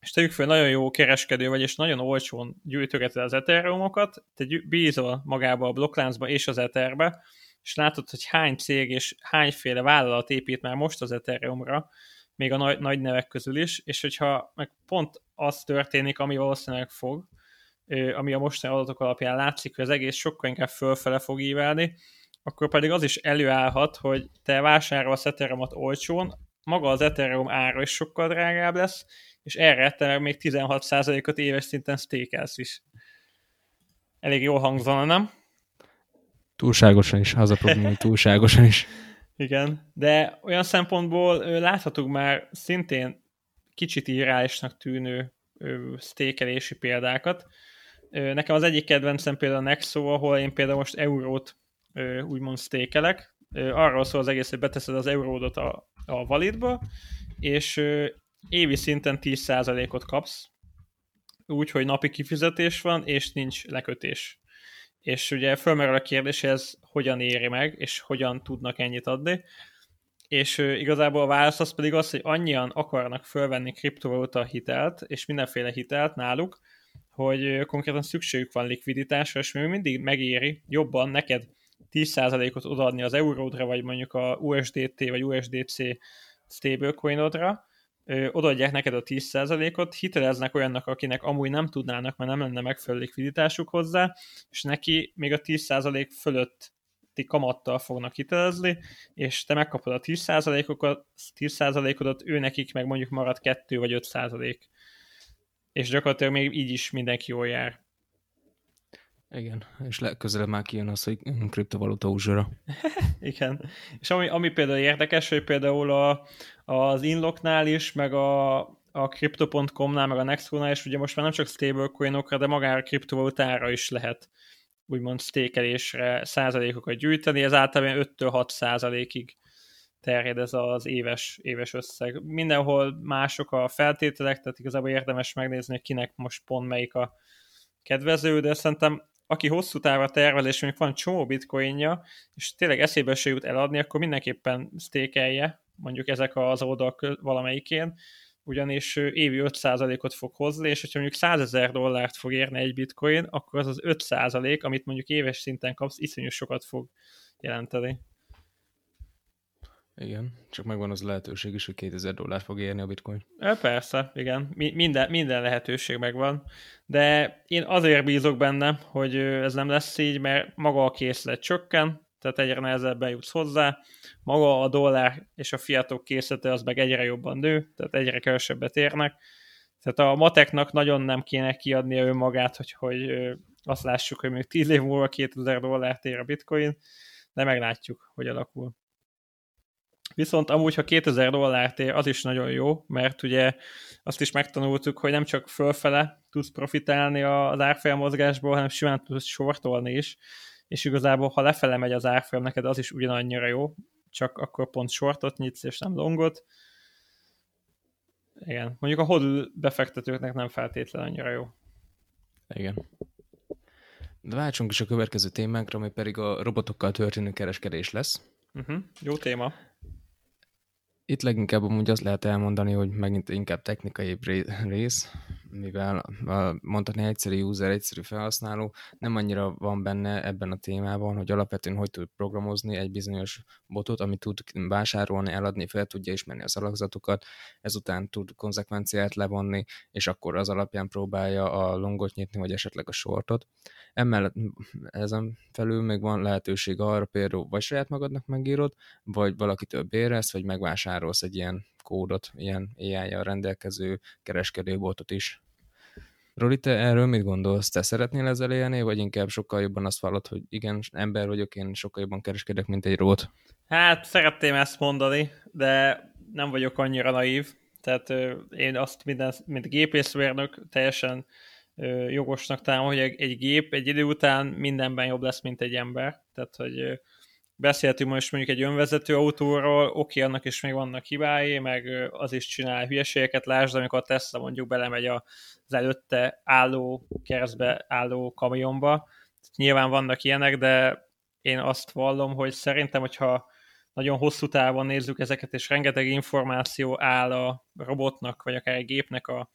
és tegyük fel, nagyon jó kereskedő vagy, és nagyon olcsón gyűjtögeted az Ethereumokat, te bízol magába a blokkláncba és az Etherbe, és látod, hogy hány cég és hányféle vállalat épít már most az Ethereumra, még a nagy, nagy nevek közül is, és hogyha meg pont az történik, ami valószínűleg fog, ami a mostani adatok alapján látszik, hogy az egész sokkal inkább fölfele fog ívelni, akkor pedig az is előállhat, hogy te vásárolsz Ethereumot olcsón, maga az Ethereum ára is sokkal drágább lesz, és erre te még 16%-ot éves szinten stékelsz is. Elég jól hangzana, nem? Túlságosan is, az a probléma, túlságosan is. Igen, de olyan szempontból láthatunk már szintén kicsit irreálisnak tűnő stékelési példákat. Nekem az egyik kedvencem például a Nexo, ahol én például most eurót úgymond stékelek. Arról szól az egész, hogy beteszed az euródot a, a validba, és évi szinten 10%-ot kapsz, úgy, hogy napi kifizetés van, és nincs lekötés. És ugye fölmerül a kérdés, ez hogyan éri meg, és hogyan tudnak ennyit adni. És igazából a válasz az pedig az, hogy annyian akarnak fölvenni kriptovaluta hitelt, és mindenféle hitelt náluk, hogy konkrétan szükségük van likviditásra, és még mindig megéri jobban neked 10%-ot odaadni az euródra, vagy mondjuk a USDT vagy USDC stablecoinodra, odaadják neked a 10%-ot, hiteleznek olyannak, akinek amúgy nem tudnának, mert nem lenne megfelelő likviditásuk hozzá, és neki még a 10% fölött kamattal fognak hitelezni, és te megkapod a 10%-okat, 10%-odat, ő nekik meg mondjuk marad 2 vagy 5%. És gyakorlatilag még így is mindenki jól jár. Igen, és legközelebb már kijön az, hogy kriptovaluta uzsora. Igen, és ami, ami például érdekes, hogy például a, az Inlocknál is, meg a, a Crypto.com-nál, meg a Nextco-nál is, ugye most már nem csak stablecoinokra, de magára a kriptovalutára is lehet úgymond stékelésre százalékokat gyűjteni, ez általában 5-6 százalékig terjed ez az éves, éves összeg. Mindenhol mások a feltételek, tehát igazából érdemes megnézni, hogy kinek most pont melyik a kedvező, de szerintem aki hosszú távra tervez, és mondjuk van csomó bitcoinja, és tényleg eszébe se jut eladni, akkor mindenképpen stékelje, mondjuk ezek az oldalak valamelyikén, ugyanis évi 5%-ot fog hozni, és hogyha mondjuk 100 ezer dollárt fog érni egy bitcoin, akkor az az 5%, amit mondjuk éves szinten kapsz, iszonyú sokat fog jelenteni. Igen, csak megvan az lehetőség is, hogy 2000 dollár fog érni a bitcoin. E, persze, igen. Mi, minden, minden lehetőség megvan. De én azért bízok benne, hogy ez nem lesz így, mert maga a készlet csökken, tehát egyre nehezebben jutsz hozzá, maga a dollár és a fiatok készlete az meg egyre jobban nő, tehát egyre kevesebbet érnek. Tehát a mateknak nagyon nem kéne kiadnia önmagát, hogy, hogy azt lássuk, hogy még 10 év múlva 2000 dollárt ér a bitcoin, de meglátjuk, hogy alakul. Viszont amúgy, ha 2000 dollárt ér, az is nagyon jó, mert ugye azt is megtanultuk, hogy nem csak fölfele tudsz profitálni az árfolyamozgásból, hanem simán tudsz sortolni is, és igazából, ha lefele megy az árfolyam, neked az is ugyanannyira jó, csak akkor pont shortot nyitsz, és nem longot. Igen, mondjuk a hodl befektetőknek nem feltétlenül annyira jó. Igen. De váltsunk is a következő témánkra, ami pedig a robotokkal történő kereskedés lesz. Uh-huh. Jó téma. Itt leginkább amúgy azt lehet elmondani, hogy megint inkább technikai rész, mivel mondhatni egyszerű user, egyszerű felhasználó nem annyira van benne ebben a témában, hogy alapvetően hogy tud programozni egy bizonyos botot, ami tud vásárolni, eladni, fel tudja ismerni az alakzatokat, ezután tud konzekvenciát levonni, és akkor az alapján próbálja a longot nyitni, vagy esetleg a sortot. Emellett ezen felül még van lehetőség arra például, vagy saját magadnak megírod, vagy valakitől bérelsz, vagy megvásárolsz egy ilyen kódot, ilyen AI-jal rendelkező kereskedőboltot is. Roli, te erről mit gondolsz? Te szeretnél ezzel élni, vagy inkább sokkal jobban azt vallod, hogy igen, ember vagyok, én sokkal jobban kereskedek, mint egy rót? Hát szeretném ezt mondani, de nem vagyok annyira naív. Tehát én azt minden, mint gépészmérnök teljesen jogosnak találom, hogy egy gép egy idő után mindenben jobb lesz, mint egy ember. Tehát, hogy beszéltünk most mondjuk egy önvezető autóról, oké, annak is még vannak hibái, meg az is csinál hülyeségeket, lásd, amikor a Tesla mondjuk belemegy az előtte álló keresztbe álló kamionba. Nyilván vannak ilyenek, de én azt vallom, hogy szerintem, hogyha nagyon hosszú távon nézzük ezeket, és rengeteg információ áll a robotnak, vagy akár egy gépnek a,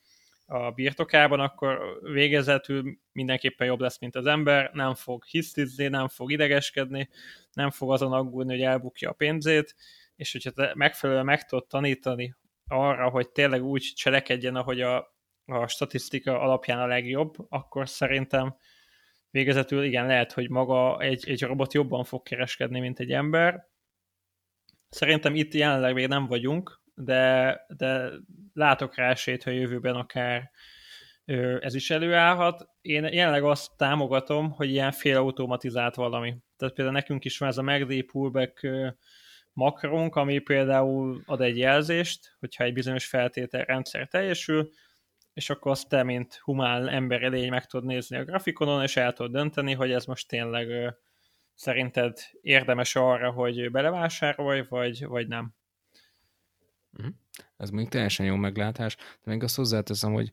a birtokában, akkor végezetül mindenképpen jobb lesz, mint az ember, nem fog hisztizni, nem fog idegeskedni, nem fog azon aggódni, hogy elbukja a pénzét, és hogyha te megfelelően meg tudod tanítani arra, hogy tényleg úgy cselekedjen, ahogy a, a statisztika alapján a legjobb, akkor szerintem végezetül igen, lehet, hogy maga egy, egy robot jobban fog kereskedni, mint egy ember. Szerintem itt jelenleg még nem vagyunk, de, de látok rá esélyt, hogy jövőben akár ez is előállhat. Én jelenleg azt támogatom, hogy ilyen félautomatizált valami. Tehát például nekünk is van ez a MACD pullback makronk, ami például ad egy jelzést, hogyha egy bizonyos feltételrendszer teljesül, és akkor azt te, mint humán ember elény meg tudod nézni a grafikonon, és el tudod dönteni, hogy ez most tényleg szerinted érdemes arra, hogy belevásárolj, vagy, vagy nem. Mhm. Ez még teljesen jó meglátás, de még azt hozzáteszem, hogy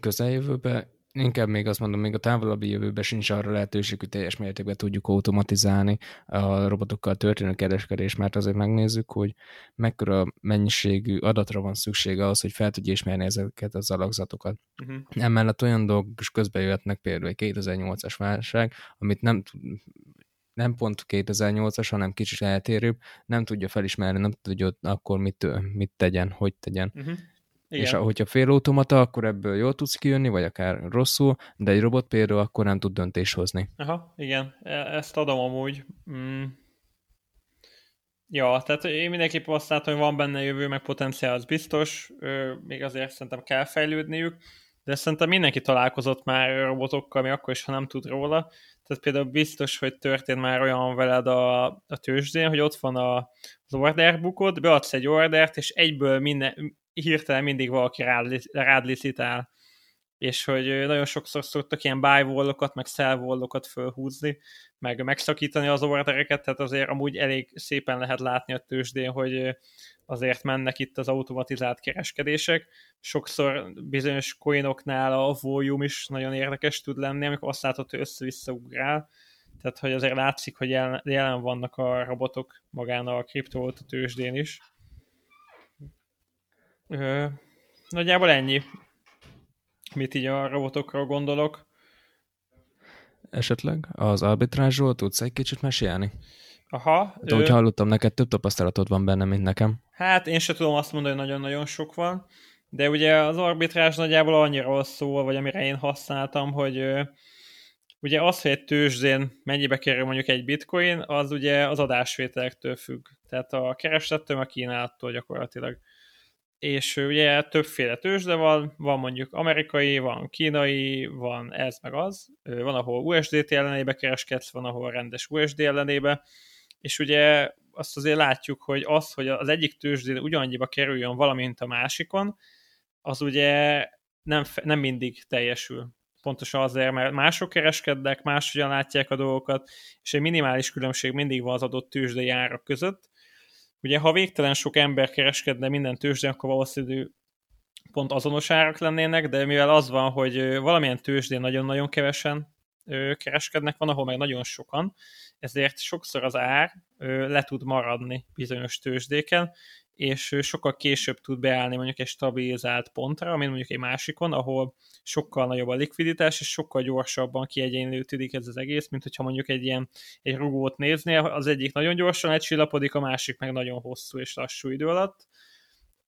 közeljövőben inkább még azt mondom, még a távolabbi jövőben sincs arra lehetőség, hogy teljes mértékben tudjuk automatizálni a robotokkal történő kereskedés, mert azért megnézzük, hogy mekkora mennyiségű adatra van szüksége ahhoz, hogy fel tudja ismerni ezeket az alakzatokat. Uh-huh. Emellett olyan dolgok is közbe jöhetnek, például egy 2008-as válság, amit nem nem pont 2008-as, hanem kicsit eltérőbb, nem tudja felismerni, nem tudja akkor mit, mit tegyen, hogy tegyen. Uh-huh. Igen. És hogyha félautomata, akkor ebből jól tudsz kijönni, vagy akár rosszul, de egy robot például akkor nem tud döntés hozni. Aha, igen, e, ezt adom amúgy. Mm. Ja, tehát én mindenképpen azt látom, hogy van benne jövő, meg potenciál, az biztos, még azért szerintem kell fejlődniük, de szerintem mindenki találkozott már robotokkal, mi akkor is, ha nem tud róla. Tehát például biztos, hogy történt már olyan veled a, a tőzsdén, hogy ott van a, az orderbookod, beadsz egy ordert, és egyből minden, hirtelen mindig valaki rád, rád licitál. És hogy nagyon sokszor szoktak ilyen buy meg sell fölhúzni, meg megszakítani az ordereket, tehát azért amúgy elég szépen lehet látni a tőzsdén, hogy azért mennek itt az automatizált kereskedések. Sokszor bizonyos coinoknál a volume is nagyon érdekes tud lenni, amikor azt látod, hogy össze-vissza. Tehát, hogy azért látszik, hogy jelen, jelen vannak a robotok magán a kriptovaluta tőzsdén is. Ö, nagyjából ennyi. Mit így a robotokról gondolok. Esetleg az arbitrázsról tudsz egy kicsit mesélni? Aha. De ő... úgy hallottam, neked több tapasztalatod van benne, mint nekem. Hát én se tudom azt mondani, hogy nagyon-nagyon sok van, de ugye az arbitrázs nagyjából annyira szól, vagy amire én használtam, hogy ugye az, hogy egy tőzsdén mennyibe kerül mondjuk egy bitcoin, az ugye az adásvételektől függ. Tehát a kereslettől, a kínálattól gyakorlatilag. És ugye többféle tőzsde van, van mondjuk amerikai, van kínai, van ez meg az, van ahol USDT ellenébe kereskedsz, van ahol rendes USD ellenébe, és ugye azt azért látjuk, hogy az, hogy az egyik tőzsdén ugyanannyiba kerüljön valamint a másikon, az ugye nem, nem mindig teljesül. Pontosan azért, mert mások kereskednek, máshogyan látják a dolgokat, és egy minimális különbség mindig van az adott tőzsdei árak között. Ugye, ha végtelen sok ember kereskedne minden tőzsdén, akkor valószínű pont azonos árak lennének, de mivel az van, hogy valamilyen tőzsdén nagyon-nagyon kevesen kereskednek, van, ahol meg nagyon sokan, ezért sokszor az ár le tud maradni bizonyos tőzsdéken, és sokkal később tud beállni mondjuk egy stabilizált pontra, mint mondjuk egy másikon, ahol sokkal nagyobb a likviditás, és sokkal gyorsabban kiegyenlőtődik ez az egész, mint hogyha mondjuk egy ilyen egy rugót néznél, az egyik nagyon gyorsan egyszillapodik, a másik meg nagyon hosszú és lassú idő alatt,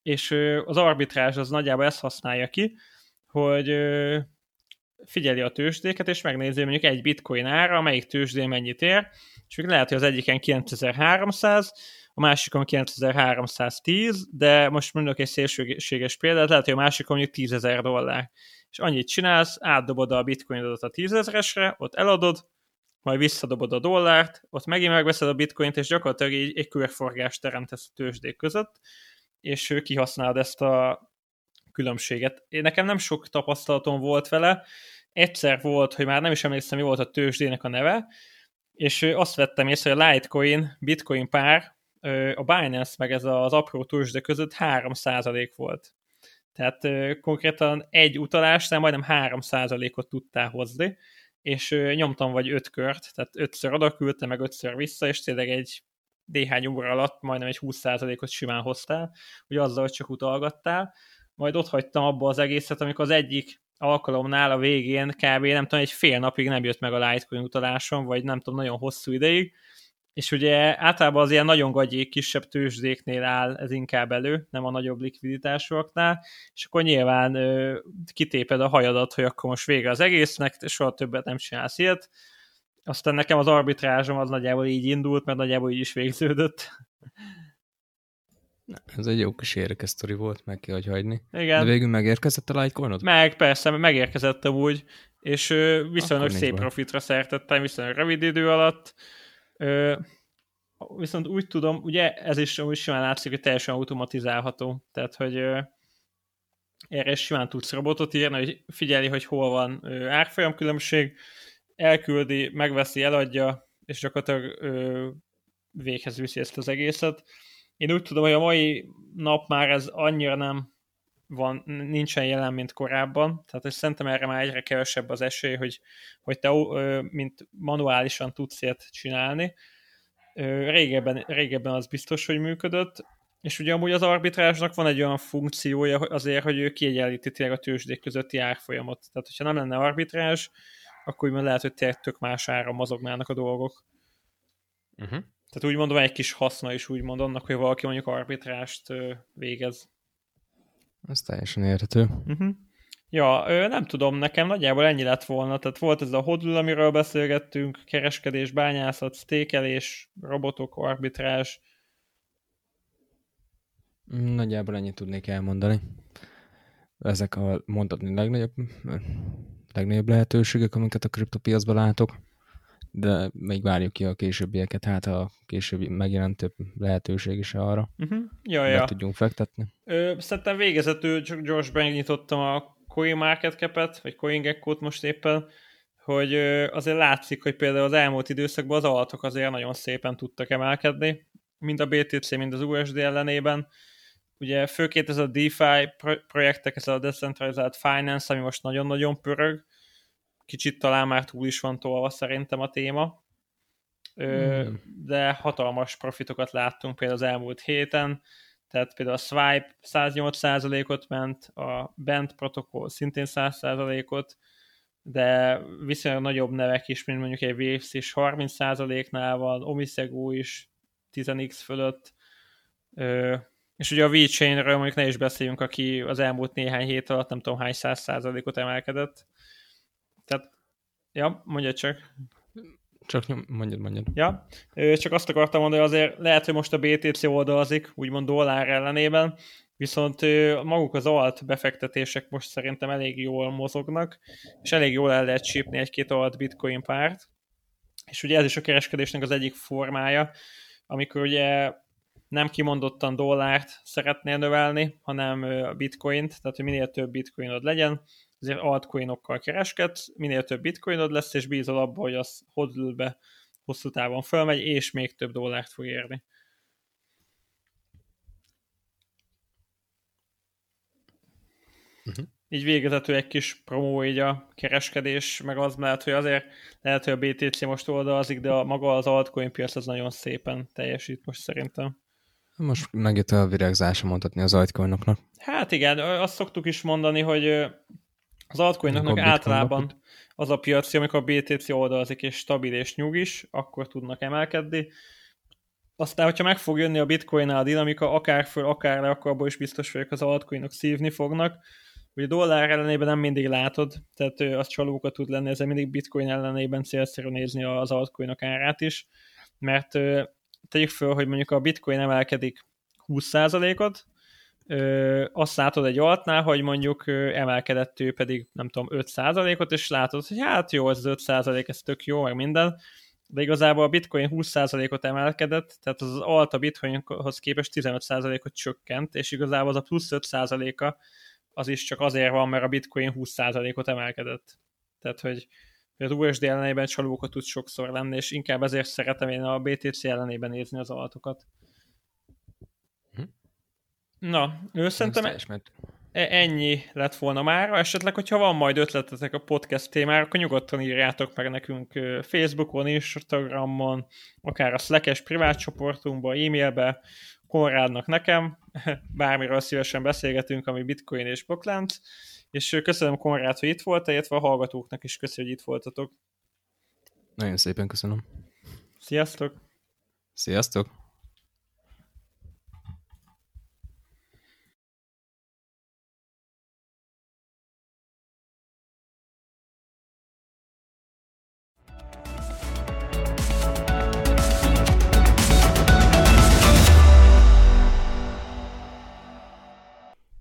és az arbitrázs az nagyjából ezt használja ki, hogy figyeli a tőzsdéket, és megnézi mondjuk egy bitcoin ára, melyik tőzsdén mennyit ér, és még lehet, hogy az egyiken 9300, a másikon 9310, de most mondok egy szélsőséges példát, lehet, hogy a másikon mondjuk 10.000 dollár. és annyit csinálsz, átdobod a bitcoinodat a tízezeresre, ott eladod, majd visszadobod a dollárt, ott megint megveszed a bitcoint, és gyakorlatilag egy, egy körforgást teremtesz a tőzsdék között, és kihasználod ezt a különbséget. Én nekem nem sok tapasztalatom volt vele, egyszer volt, hogy már nem is emlékszem, mi volt a tőzsdének a neve, és azt vettem észre, hogy a Litecoin, Bitcoin pár, a Binance meg ez az apró tőzsde között 3% volt. Tehát konkrétan egy utalásnál majdnem 3%-ot tudtál hozni, és nyomtam vagy öt kört, tehát ötször oda küldte, meg ötször vissza, és tényleg egy néhány óra alatt majdnem egy 20%-ot simán hoztál, hogy azzal, hogy csak utalgattál. Majd ott hagytam abba az egészet, amikor az egyik alkalomnál a végén kb. nem tudom, egy fél napig nem jött meg a Litecoin utalásom, vagy nem tudom, nagyon hosszú ideig, és ugye általában az ilyen nagyon gagyi kisebb tőzsdéknél áll ez inkább elő, nem a nagyobb likviditásoknál, és akkor nyilván ö, kitéped a hajadat, hogy akkor most vége az egésznek, soha többet nem csinálsz ilyet. Aztán nekem az arbitrázsom az nagyjából így indult, mert nagyjából így is végződött. Ez egy jó kis érdekes volt, meg kell, hogy hagyni. Igen. De végül megérkezett a Litecoinod? Meg, persze, megérkezett úgy, és viszonylag szép profitra szertettem, viszonylag rövid idő alatt. Viszont úgy tudom, ugye ez is úgy simán látszik, hogy teljesen automatizálható. Tehát, hogy erre simán tudsz robotot írni, hogy figyeli, hogy hol van ö, árfolyam különbség, elküldi, megveszi, eladja, és gyakorlatilag véghez viszi ezt az egészet. Én úgy tudom, hogy a mai nap már ez annyira nem van, nincsen jelen, mint korábban, tehát hogy szerintem erre már egyre kevesebb az esély, hogy, hogy te mint manuálisan tudsz ilyet csinálni. Régebben, régebben az biztos, hogy működött, és ugye amúgy az arbitrásnak van egy olyan funkciója azért, hogy ő kiegyenlíti tényleg a tőzsdék közötti árfolyamot. Tehát, hogyha nem lenne arbitrás, akkor úgymond lehet, hogy tényleg tök más ára mozognának a dolgok. Uh-huh. Tehát úgy mondom, egy kis haszna is úgy mond annak, hogy valaki mondjuk arbitrást végez. Ez teljesen érthető. Uh-huh. Ja, nem tudom, nekem nagyjából ennyi lett volna. Tehát volt ez a hodl, amiről beszélgettünk, kereskedés, bányászat, stékelés, robotok, arbitrás. Nagyjából ennyit tudnék elmondani. Ezek a mondhatni legnagyobb, legnagyobb lehetőségek, amiket a kriptopiacban látok de még várjuk ki a későbbieket, hát a későbbi megjelent több lehetőség is arra, uh-huh. ja, ja. tudjunk fektetni. Ö, szerintem végezetül csak gyors megnyitottam a CoinMarketCap-et, vagy CoinGecko-t most éppen, hogy azért látszik, hogy például az elmúlt időszakban az altok azért nagyon szépen tudtak emelkedni, mind a BTC, mind az USD ellenében. Ugye főként ez a DeFi projektek, ez a Decentralized Finance, ami most nagyon-nagyon pörög, kicsit talán már túl is van tolva szerintem a téma, mm. de hatalmas profitokat láttunk például az elmúlt héten, tehát például a Swipe 108%-ot ment, a Bent protokoll szintén 100%-ot, de viszonylag nagyobb nevek is, mint mondjuk egy Waves is 30%-nál van, Omisegu is 10x fölött, és ugye a VeChain-ről mondjuk ne is beszéljünk, aki az elmúlt néhány hét alatt nem tudom hány száz százalékot emelkedett. Tehát, ja, mondja csak. Csak mondjad, mondjad. Ja, csak azt akartam mondani, hogy azért lehet, hogy most a BTC oldalazik, úgymond dollár ellenében, viszont maguk az alt befektetések most szerintem elég jól mozognak, és elég jól el lehet csípni egy-két alt bitcoin párt, és ugye ez is a kereskedésnek az egyik formája, amikor ugye nem kimondottan dollárt szeretnél növelni, hanem a bitcoint, tehát hogy minél több bitcoinod legyen, ezért altcoinokkal kereskedsz, minél több bitcoinod lesz, és bízol abba, hogy az hodlbe hosszú távon fölmegy, és még több dollárt fog érni. Uh-huh. Így végezetül egy kis promó így a kereskedés, meg az lehet, hogy azért lehet, hogy a BTC most oldalazik, de a, maga az altcoin piac az nagyon szépen teljesít most szerintem. Most megjött a virágzása mondhatni az altcoinoknak. Hát igen, azt szoktuk is mondani, hogy az altcoinoknak általában az a piaci, amikor a BTC oldalazik és stabil és nyugis, akkor tudnak emelkedni. Aztán, hogyha meg fog jönni a bitcoin a dinamika, akár föl, akár le, akkor abból is biztos vagyok, az altcoinok szívni fognak. Ugye dollár ellenében nem mindig látod, tehát az csalóka tud lenni, ezzel mindig bitcoin ellenében célszerű nézni az altcoinok árát is, mert tegyük föl, hogy mondjuk a bitcoin emelkedik 20%-ot, ö, azt látod egy altnál, hogy mondjuk ö, emelkedett ő pedig, nem tudom, 5%-ot, és látod, hogy hát jó, ez az 5%, ez tök jó, meg minden, de igazából a bitcoin 20%-ot emelkedett, tehát az alt a bitcoinhoz képest 15%-ot csökkent, és igazából az a plusz 5%-a az is csak azért van, mert a bitcoin 20%-ot emelkedett. Tehát, hogy az USD ellenében csalókat tud sokszor lenni, és inkább ezért szeretem én a BTC ellenében nézni az altokat. Na, ő szerintem e- ennyi lett volna már. Esetleg, hogyha van majd ötletetek a podcast témára, akkor nyugodtan írjátok meg nekünk Facebookon, Instagramon, akár a Slack-es privát csoportunkba, e-mailbe, Konrádnak nekem, bármiről szívesen beszélgetünk, ami bitcoin és boklánc, és köszönöm Konrád, hogy itt volt, illetve a hallgatóknak is köszönöm, hogy itt voltatok. Nagyon szépen köszönöm. Sziasztok! Sziasztok!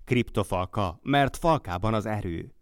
Kriptofalka, mert falkában az erő.